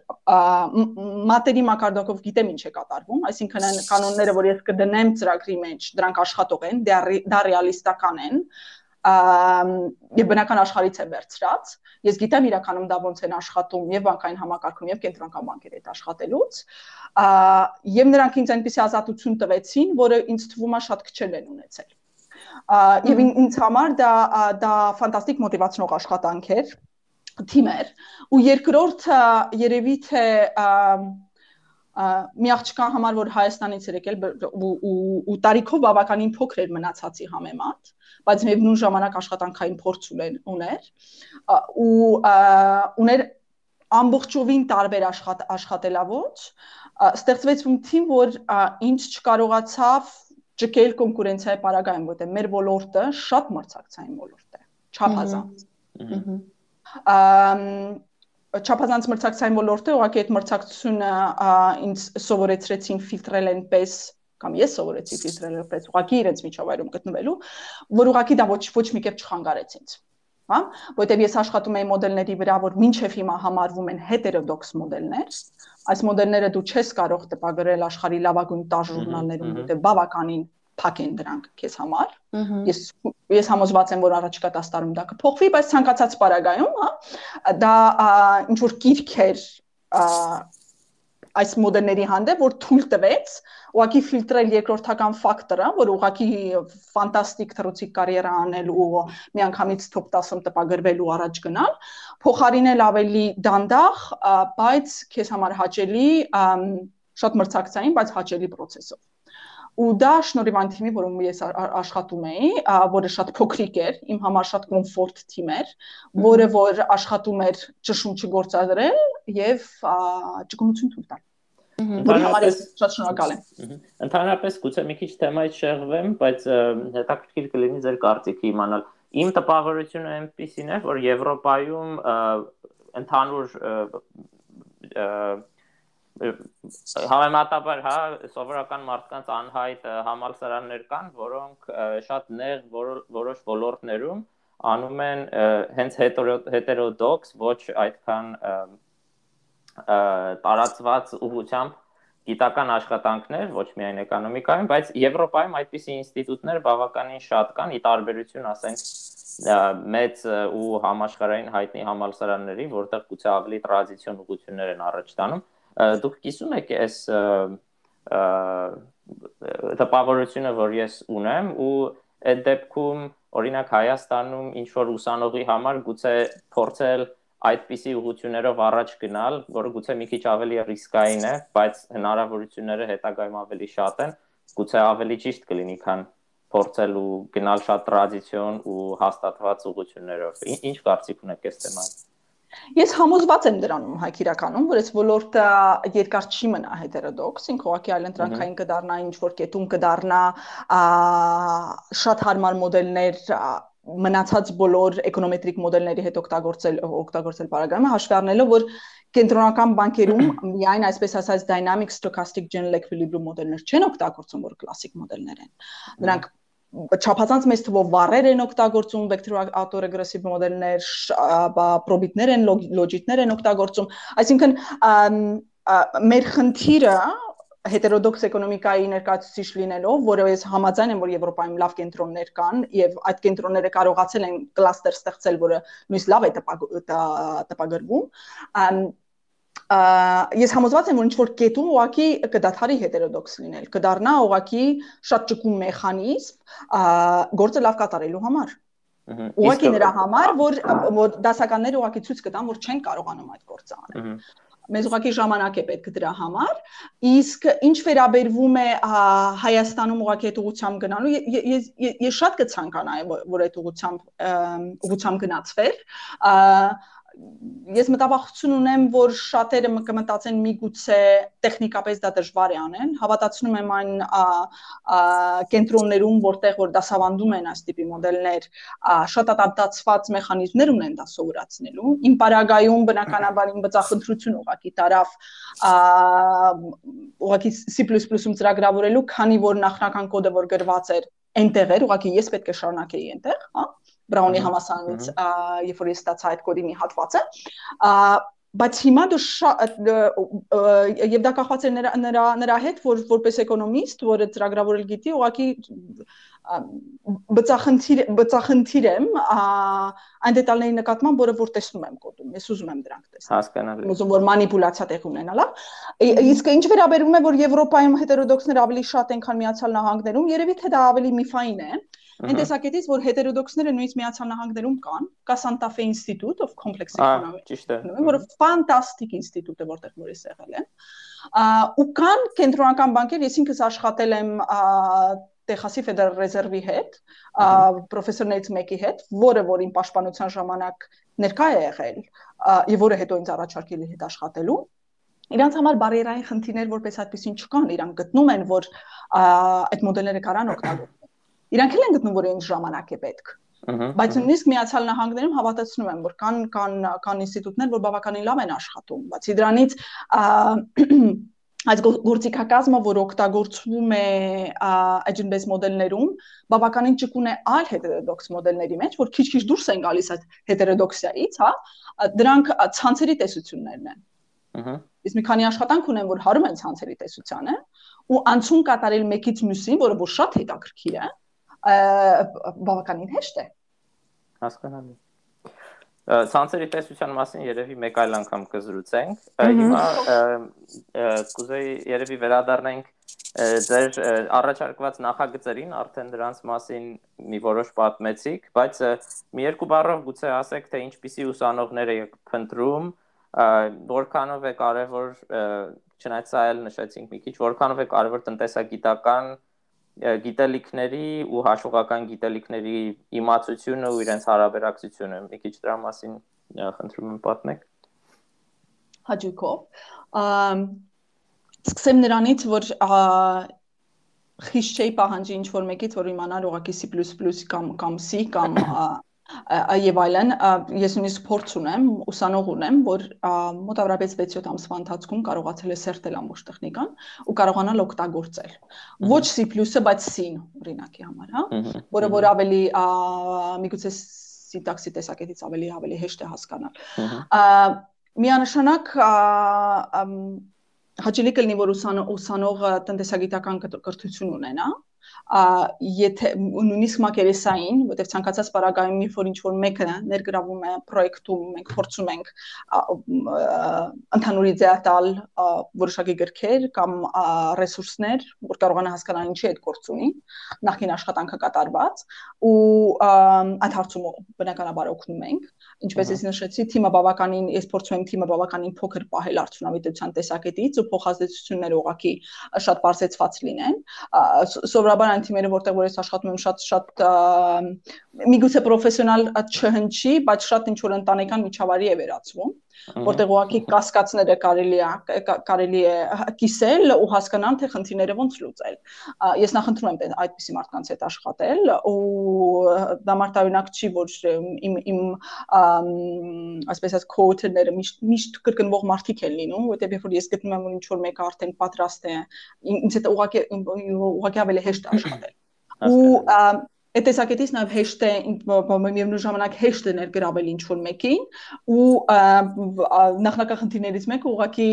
Speaker 2: մատերի մակարդակով գիտեմ ինչ է կատարվում, այսինքն այն կանոնները, որ ես կդնեմ ծրագրի մեջ, դրանք աշխատող են, դա ռեալիստական են, եւ բնական աշխարհից է վերցրած։ Ես գիտեմ իրականում դա ոնց են աշխատում եւ բանկային համակարգում եւ կենտրոնական բանկերի հետ աշխատելուց։ Եվ նրանք ինձ այնպիսի ազատություն տվեցին, որը ինձ թվում է շատ քչել են ունեցել։ Եվ ինձ համար դա դա ֆանտաստիկ մոտիվացնող աշխատանք էր թիմեր ու երկրորդը երևի թե մի աղջկա համար որ Հայաստանից էր եկել ու ու տարիքով բավականին փոքր էր մնացածի համեմատ բայց միևնույն ժամանակ աշխատանքային փորձ ուներ ու ուներ ամբողջովին տարբեր աշխատ աշխատելավոց ստեղծվեց մի թիմ որ ինչ չկարողացավ ճկել կոնկուրենցիայի պարագայում որտեղ մեր ոլորտը շատ մրցակցային ոլորտ է չափազանց չափազանց մրցակցային ոլորտը ուղղակի այդ մրցակցությունը ինձ սովորեցրեցին ֆիլտրել այնպես կամ ես սովորեցի ֆիլտրել որպես ուղակի իրենց միջավայրում գտնվելու, որ ուղակի դա ոչ ոչ մի կերպ չխանգարեց ինձ հա որտեվ ես աշխատում եի մոդելների վրա որ մինչև հիմա համարվում են հետերոդոքս մոդելներ այս մոդելները դու չես կարող տպագրել աշխարհի լավագույն 10 ժուրնալներում որտեվ բավականին փակ են դրանք քեզ համար ես ես համոզված եմ որ առաջիկա 10 տարում դա կփոխվի բայց ցանկացած պարագայում հա դա ինչ որ գիրք էր այս մոդելների հանդեպ, որ թույլ տվեց ուղակի ֆիլտրել երկրորդական ֆակտորը, որ ուղակի ֆանտաստիկ թռուցիկ կարիերա անել ու միանգամից top 10-ում տպագրվելու առաջ գնալ, փոխարինել ավելի դանդաղ, բայց քեզ համար հաճելի, շատ մրցակցային, բայց հաճելի process-ով ու դա շնորհիվ այն թիմի, որում ես աշխատում էի, որը շատ փոքրիկ էր, իմ համար շատ կոմֆորտ թիմ էր, որը որ աշխատում էր ճշում չգործադրել եւ ճկունություն թույլ տալ։ Որի համար ես շատ շնորհակալ եմ։
Speaker 4: Ընդհանրապես գուցե մի քիչ թեմայից շեղվեմ, բայց հետաքրքիր կլինի ձեր կարծիքը իմանալ։ Իմ տպավորությունը այնպեսին է, որ Եվրոպայում ընդհանուր Համեմատաբար, հա, սովորական մարդկանց անհայտ համալսարաններ կան, որոնք շատ նեղ որոշ ոլորտներում անում են հենց հետերոդոքս, ոչ այդքան տարածված ուղությամբ գիտական աշխատանքներ, ոչ միայն էկոնոմիկայում, բայց Եվրոպայում այդպիսի ինստիտուտներ բավականին շատ կան, ի տարբերություն, ասենք, մեծ ու համաշխարհային հայտնի համալսարանների, որտեղ գուցե ավելի տրադիցիոն ուղություններ են առաջ տանում դուք կիսում եք այս տպավորությունը, որ ես ունեմ ու այդ դեպքում օրինակ Հայաստանում ինչ որ ուսանողի համար գուցե փորձել այդպիսի ուղություններով առաջ գնալ, որը գուցե մի քիչ ավելի ռիսկային է, բայց հնարավորությունները հետագայում ավելի շատ են, գուցե ավելի ճիշտ կլինի, քան փորձել ու գնալ շատ տրադիցիոն ու հաստատված ուղություններով։ Ինչ կարծիք ունեք այս թեմային։
Speaker 2: Ես համոզված եմ դրանում հայ իրականում, որ այս ոլորտը երկար չի մնա հետերոդոքս, ինք ուղղակի այլ ընտրանքային կդառնա ինչ որ կետում կդառնա շատ հարմար մոդելներ մնացած բոլոր էկոնոմետրիկ մոդելների հետ օգտագործել օգտագործել բարագայումը հաշվի առնելով որ կենտրոնական բանկերում միայն այսպես ասած dynamic stochastic general equilibrium մոդելներ չեն օգտագործում, որ կլասիկ մոդելներ են։ Նրանք չափազանց մեծ թվով վառեր են օգտագործում վեկտոր auto-regressive մոդելներ, պրոբիտներ են, լոջիտներ են օգտագործում, այսինքն մեր խնդիրը հետերոդոքս էկոնոմիկայի ներկայացուցիչ լինելով, որը ես համաձայն եմ, որ Եվրոպայում լավ կենտրոններ կան եւ այդ կենտրոնները կարողացել են կլաստեր ստեղծել, որը նույնիսկ լավ է տպագրվում, ես համոզված եմ որ ինչ որ կետում ուղակի կդադարի հետերոդոքս լինել, կդառնա ուղակի շատ ճկուն մեխանիզմ գործը լավ կատարելու համար։ Ուղակի նրա համար, որ որ դասականները ուղակի ցույց կտան, որ չեն կարողանում այդ գործը անել։ մեզ ուղղակի ժամանակ է պետք դրա համար իսկ ինչ վերաբերվում է Հայաստանում ուղղակի այդ ուղությամբ գնալու ես ես շատ կցանկանայի որ այդ ուղությամբ ուղությամբ գնացվեր ես մտավախություն ունեմ, որ շատերը կմտածեն միգուցե տեխնիկապես դա դժվար է անեն։ Հավատացնում եմ այն կենտրոններում, որտեղ որ դասավանդում են այս տիպի մոդելներ, շատ ադապտացված մեխանիզմներ ունեն դա սովորացնելու։ Իմ պարագայում բնականաբար իմ բծախնդրություն ուղակի տարավ ուղակի C++-ում ծրագրավորելու, քանի որ նախնական կոդը որ գրված էր այնտեղ էր, ուղղակի ես պետք է շարունակեի այնտեղ, հա, Բրաունի համասարանից, երբ որ ես ստացա այդ կոդի մի հատվածը, բայց հիմա դու եւ դա կախված է նրա նրա նրա հետ որ որպես էկոնոմիստ որը ծրագրավորել գիտի ուղղակի բծախնդիր բծախնդիր եմ այն դետալների նկատմամբ որը որ տեսնում եմ կոդում ես ուզում եմ դրանք տեսնել
Speaker 4: հասկանալի
Speaker 2: ուզում որ մանիպուլյացիա տեղ ունենա լավ իսկ ինչ վերաբերում է որ եվրոպայում հետերոդոքսները ավելի շատ են քան միացյալ նահանգներում երևի թե դա ավելի միֆային է Այն տեսակետից, որ հետերոդոքսները նույնիսկ Միացյալ Նահանգներում կան, կա Santa Fe Institute of Complex
Speaker 4: Economics, ճիշտ է,
Speaker 2: որը ֆանտաստիկ ինստիտուտ է, որտեղ որ ես եղել եմ։ Ու կան կենտրոնական բանկեր, ես ինքս աշխատել եմ Տեխասի Ֆեդերալ Ռեզերվի հետ, պրոֆեսորներից մեկի հետ, որը որ իմ պաշտպանության ժամանակ ներկա է եղել, եւ որը հետո ինձ առաջարկել է հետ աշխատելու Իրանց համար բարերային խնդիրներ որպես այդպեսին չկան, իրանք գտնում են, որ այդ մոդելները կարան օգտագործել Իրանք էլ են գտնում, որ այն ժամանակ է պետք։ Բայց նույնիսկ Միացյալ Նահանգներում հավատացնում եմ, որ կան կան կան ինստիտուտներ, որ բավականին լավ են աշխատում, բացի դրանից այս գործիքակազմը, որ օգտագործվում է agent-based մոդելներում, բավականին ճկուն է այլ heterodox մոդելների մեջ, որ քիչ-քիչ դուրս են գալիս այդ heterodoxia-ից, հա, դրանք ցանցերի տեսություններն են։ Ահա։ Իսկ մի քանի աշխատանք ունեն, որ հարում են ցանցերի տեսությանը, ու անցում կատարել մեկից մյուսին, որը որ շատ հետաքրքիր է, բավականին հեշտ է։
Speaker 4: Հասկանալի։ Ցանցերի տեսության մասին երևի մեկ այլ անգամ կզրուցենք։ Հիմա կուզեի երևի վերադառնանք ձեր առաջարկված նախագծերին, արդեն դրանց մասին մի որոշ պատմեցիք, բայց մի երկու բառով գուցե ասեք, թե ինչպիսի ուսանողներ եք փնտրում, որքանով է կարևոր, չնայած սա էլ նշեցինք մի քիչ, որքանով է կարևոր տնտեսագիտական գիտելիքների ու հաշվողական գիտելիքների իմացությունը ու իրենց հարաբերակցությունը։ Մի քիչ դրա մասին խնդրում եմ պատմեք։
Speaker 2: Հաջողով։ Սկսեմ նրանից, որ խիստ չէի պահանջի ինչ որ մեկից, որ իմանար ուղակի C++ կամ կամ C կամ եւ այլն ես նույնիսկ փորձ ունեմ ուսանող ունեմ որ մոտավորապես 6-7 ամսվա ընթացքում կարողացել է սերտել ամբողջ տեխնիկան ու կարողանալ օգտագործել ոչ C++-ը բայց C-ն օրինակի համար հա որը որ ավելի միգուցե սինտաքսի տեսակետից ավելի ավելի հեշտ է հասկանալ միանշանակ հաճելի կլինի որ ուսանողը տնտեսագիտական կրթություն ունենա եթե նույնիսկ մակերեսային, որտեղ ցանկացած պարագայում մի որ ինչ որ մեկը ներգրավում է պրոյեկտում, մենք փորձում ենք ընդհանուր իդեա տալ որոշակի գրքեր կամ ռեսուրսներ, որ կարողանա հասկանալ ինչի այդ գործ ունի, նախին աշխատանքը կատարված ու այդ հարցում բնականաբար օգնում ենք ինչպես ես նշեցի, թիմը բավականին, ես փորձում եմ թիմը բավականին փոքր պահել արդյունավետության տեսակետից ու փոխազդեցությունները ուղակի շատ բարձեցված լինեն։ Սովորաբար այն թիմերը, որտեղ որ ես աշխատում եմ, շատ շատ միգուցե պրոֆեսիոնալ չհնչի, բայց շատ ինչ որ ընտանեկան միջավայրի է վերածվում որտեղ ուղակի կասկածները կարելի է կարելի է կիսել ու հասկանալ թե խնդիրները ոնց լուծել։ Ես նախընտրում եմ այդպիսի մարդկանց հետ աշխատել ու դա մարտահրինակ չի որ իմ իմ ասես ասած քոուչերները միշտ միշտ կրկնվող մարդիկ են լինում, որտեղ երբ որ ես գտնում եմ որ ինչ որ մեկը արդեն պատրաստ է ինձ հետ ուղակի ուղակի ավելի հեշտ աշխատել։ Ու Այդ տեսակետից նաև հեշտ է միևնույն ժամանակ հեշտ է ներգրավել ինչ որ մեկին ու նախնական խնդիրներից մեկը ուղղակի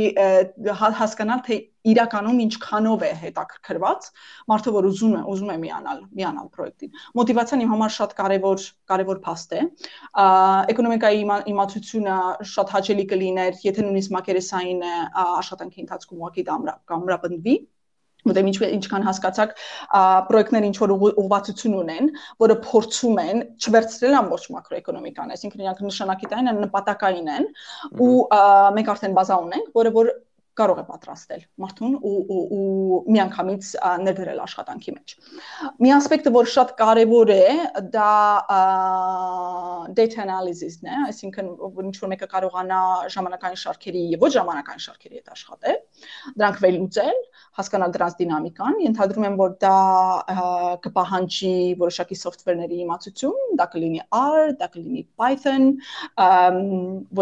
Speaker 2: հա, հասկանալ թե իրականում ինչքանով է հետաքրքրված մարդը որ ուզում է ուզում է միանալ միանալ պրոյեկտին մոտիվացիան իմ համար շատ կարևոր կարևոր փաստ է էկոնոմիկայի իմացությունը շատ հաճելի կլիներ եթե նույնիսկ մակերեսային աշխատանքի ընթացքում ուղղակի դա ամրապնդվի որտեղ ինչ ինչքան հասկացակ պրոյեկտներ ինչ որ ուղղվածություն ունեն, որը փորձում են չվերցնել ամբողջ մակրոէկոնոմիկան, այսինքն իրանք նշանակիտային են, նպատակային են ու մենք արդեն բազա ունենք, որը որ կարող է պատրաստել մարդուն ու ու, ու միանգամից ներդրել աշխատանքի մեջ։ Մի ասպեկտը, որ շատ կարևոր է, դա data analysis-ն է, այսինքն ինչ որ մեկը կարողանա ժամանակային շարքերի եւ ոչ ժամանակային şarkերի հետ աշխատել, դրանք վերլուծել, հասկանալ դրանց դինամիկան, ենթադրում եմ, որ դա կպահանջի որոշակի software-ների իմացություն, դա կլինի R, դա կլինի Python,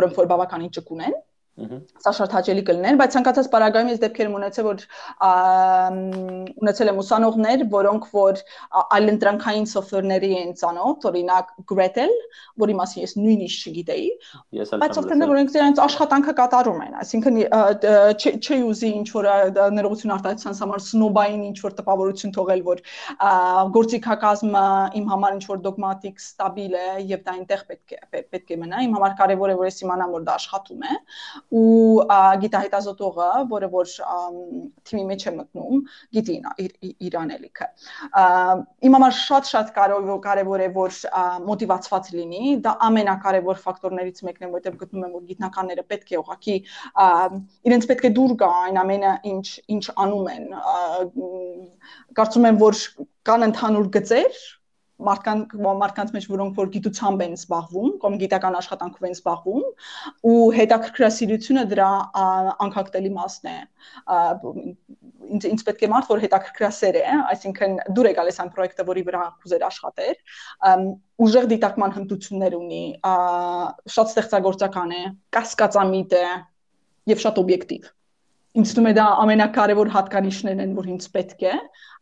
Speaker 2: որոնք որ բավականին ճկուն են Սա շատ հաճելի կլիներ, բայց ցանկացած պարագայում ես դեպքեր ունեցել, որ ունեցել եմ ուսանողներ, որոնք որ այլընտրանքային սոֆթվերների են ծանոթ, օրինակ Gretel, որի մասին ես նույնիսկ չգիտեի։ Բայց սոֆթվերները, որոնք դրանց աշխատանքը կատարում են, այսինքն չի ուզի ինչ որ ներողություն արտահայտության համար սնոբային ինչ որ տպավորություն թողել, որ գործիքակազմը իմ համար ինչ որ դոգմատիկ, ստաբիլ է եւ դա այնտեղ պետք է պետք է մնա։ Իմ համար կարեւոր է որ ես իմանամ որ դա աշխատում է ու գիտահետազոտողը, որը որ թիմի մեջ է մտնում, գիտի իր անելիքը։ Իմ համար շատ-շատ կարևոր է որ մոտիվացված լինի, դա ամենակարևոր ֆակտորներից մեկն է, որտեղ գտնում եմ որ գիտնականները պետք է ուղղակի իրենց պետք է դուր գա այն ամենը, ինչ ինչ անում են։ Կարծում եմ որ կան ընդհանուր գծեր, մարդկանց մարդկանց մեջ որոնք որ գիտությամբ են զբաղվում կամ գիտական աշխատանքով են զբաղվում ու հետաքրքրասիրությունը դրա անկախտելի մասն է. ինձ ինձ պետք է մարդ որ հետաքրքրասեր է այսինքն դուր է գալիս այն պրոյեկտը որի վրա կուզեր աշխատեր ուժեղ դիտարկման հմտություններ ունի շատ ստեղծագործական է կասկածամիտ է եւ շատ օբյեկտիվ ինձ թվում է դա ամենակարևոր հատկանիշներն են որ ինձ պետք է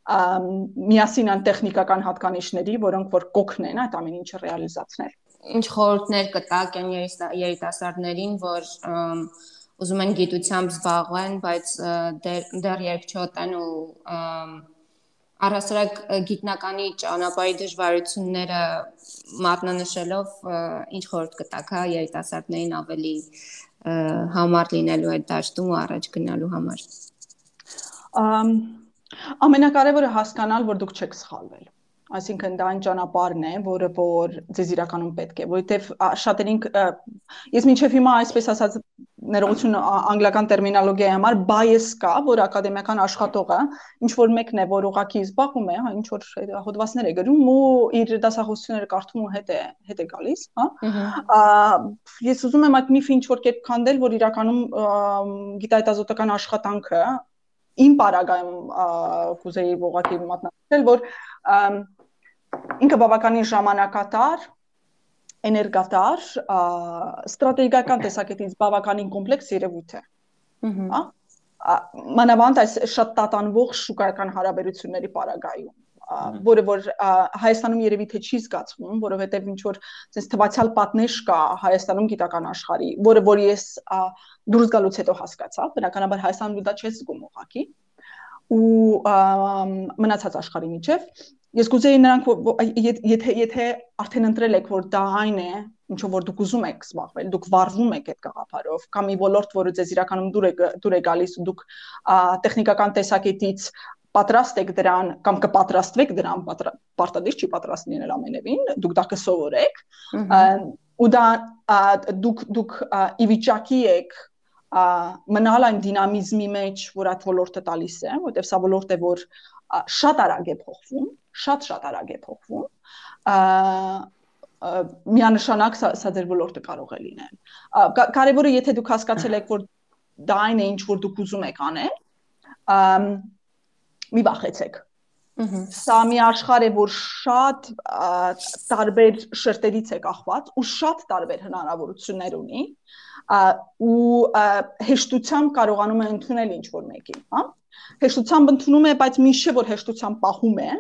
Speaker 2: միասին ան տեխնիկական հատկանիշների, որոնք որ կօգնեն այդ ամեն ինչը ռեալիզացնել։
Speaker 3: Ինչ խորհուրդներ կտակ այն երիտասարդներին, որ ուզում են գիտությամբ զբաղվեն, բայց դեռ երկչոտ են ու առհասարակ գիտնականի ճանապարհի դժվարությունները մատնանշելով ինչ խորհուրդ կտակ հա երիտասարդներին ավելի համառ լինելու այդ դաշտում ու առաջ գնալու համար։
Speaker 2: Ամ Ամենակարևորը հասկանալ, որ դուք չեք սխալվել։ Այսինքն դա այն ճանապարհն է, որը որ ձեզ իրականում պետք է, որովհետև շատերին ես մինչև հիմա այսպես ասած ներողություն անգլիական տերմինոլոգիայի համար bias կա, որ ակադեմիական աշխատողը ինչ որ մեկն է, որ ուղակի զբաղվում է, հա, ինչ որ հոդվածներ է գրում ու իր դասախոսությունները կարդում ու հետ է հետ է գալիս, հա։ Ես ուզում եմ այդ միֆը ինչ որ կերպ քանդել, որ իրականում գիտահետազոտական աշխատանքը իմ պարագայում կուզեի ողակի մատնացնել, որ ինքը բավականին ժամանակատար էներգատար, ստրատեգիական տեսակետից բավականին կոմպլեքս երևույթ է։ Հա։ Մանավանդ այս շատ տատանվող շուկայական հարաբերությունների պարագայում որը որ Հայաստանում երևի թե չի զգացվում, որովհետև ինչ որ sense թվացial պատնեշ կա Հայաստանում գիտական աշխարհի, որը որ ես դուրս գալուց հետո հասկացա, բնականաբար Հայաստանում դա չես զգում ուղակի ու մնացած աշխարհի միջև ես կուզեի նրանք եթե եթե արդեն ընտրել եք որ դա այն է ինչով որ դուք ուզում եք զբաղվել դուք վառվում եք այդ գաղափարով կամ մի ոլորտ որը ձեզ իրականում դուր է դուր է գալիս ու դուք տեխնիկական տեսակետից պատրաստ եք դրան կամ կպատրաստվեք դրան պարտադիր չի պատրաստ լինել ամենևին դուք դա կսովորեք ու դա դուք դուք ի վիճակի եք մնալ այն դինամիզմի մեջ, որ այդ ոլորտը տալիս է, որտեղ սա ոլորտ է, որ շատ արագ է փոխվում, շատ-շատ արագ է փոխվում միանշանակ սա, սա ձեր ոլորտը կարող է լինել։ Կարևորը եթե դուք հասկացել եք, որ դա այն է, ինչ որ դուք ուզում եք անել, մի վախեցեք։ Սա մի աշխարհ է, որ շատ տարբեր շերտերից է կախված ու շատ տարբեր հնարավորություններ ունի ու հեշտությամբ կարողանում է ընդունել ինչ որ մեկին, հա։ Հեշտությամբ ընդունում է, բայց միշտ որ հեշտությամբ պահում է,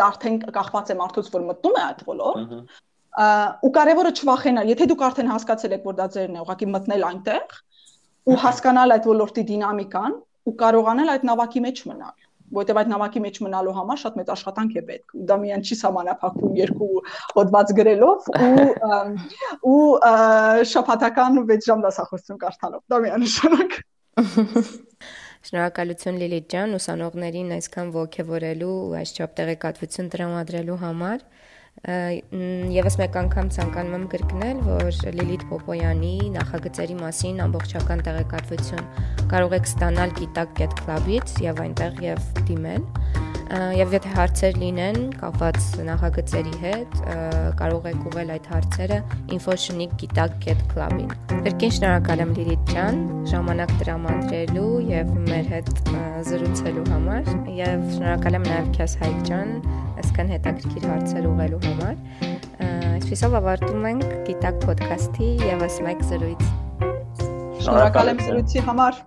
Speaker 2: դա արդեն կախված է մարդուց, որ մտնում է այդ ոլորտ ու կարևորը չվախենալ, եթե դուք արդեն հասկացել եք, որ դա ձերն է, ուղղակի մտնել այնտեղ ու հասկանալ այդ ոլորտի դինամիկան ու կարողանալ այդ նավակի մեջ մնալ որտեւ այդ նամակի մեջ մնալու համար շատ մեծ աշխատանք է պետք։ Դա միայն չի սահմանափակվում երկու հոդված գրելով ու ու շփաթական 6 ժամ դասախոսություն կարդալով։ Դա միանշանակ։
Speaker 1: Շնորհակալություն Լիլիթ ջան, ուսանողներին այսքան ողջևորելու ու այս չափ տեղեկատվություն տրամադրելու համար։ Եվս մեկ անգամ ցանկանում եմ կրկնել, որ Լիլիթ Պոպոյանի նախագծերի մասին ամբողջական տեղեկատվություն կարող եք ստանալ Գիտակ.get club-ից եւ այնտեղ եւ դիմել եւ եթե հարցեր լինեն կապված նախագծերի հետ, կարող եք ուղղել այդ հարցերը info.gitag.get club-ին։ Կրկին շնորհակալ եմ Լիլիթ ջան, ժամանակ տրամադրելու եւ մեր հետ զրուցելու համար եւ շնորհակալ եմ նաեւ քեզ Հայկ ջան, այսքան հետաքրքիր հարցեր ուղղելու համար։ Այսպեսով ավարտում ենք Գիտակ ոդքասթի եւս մեկ զրույց։
Speaker 2: Շնորհակալ եմ զրույցի համար։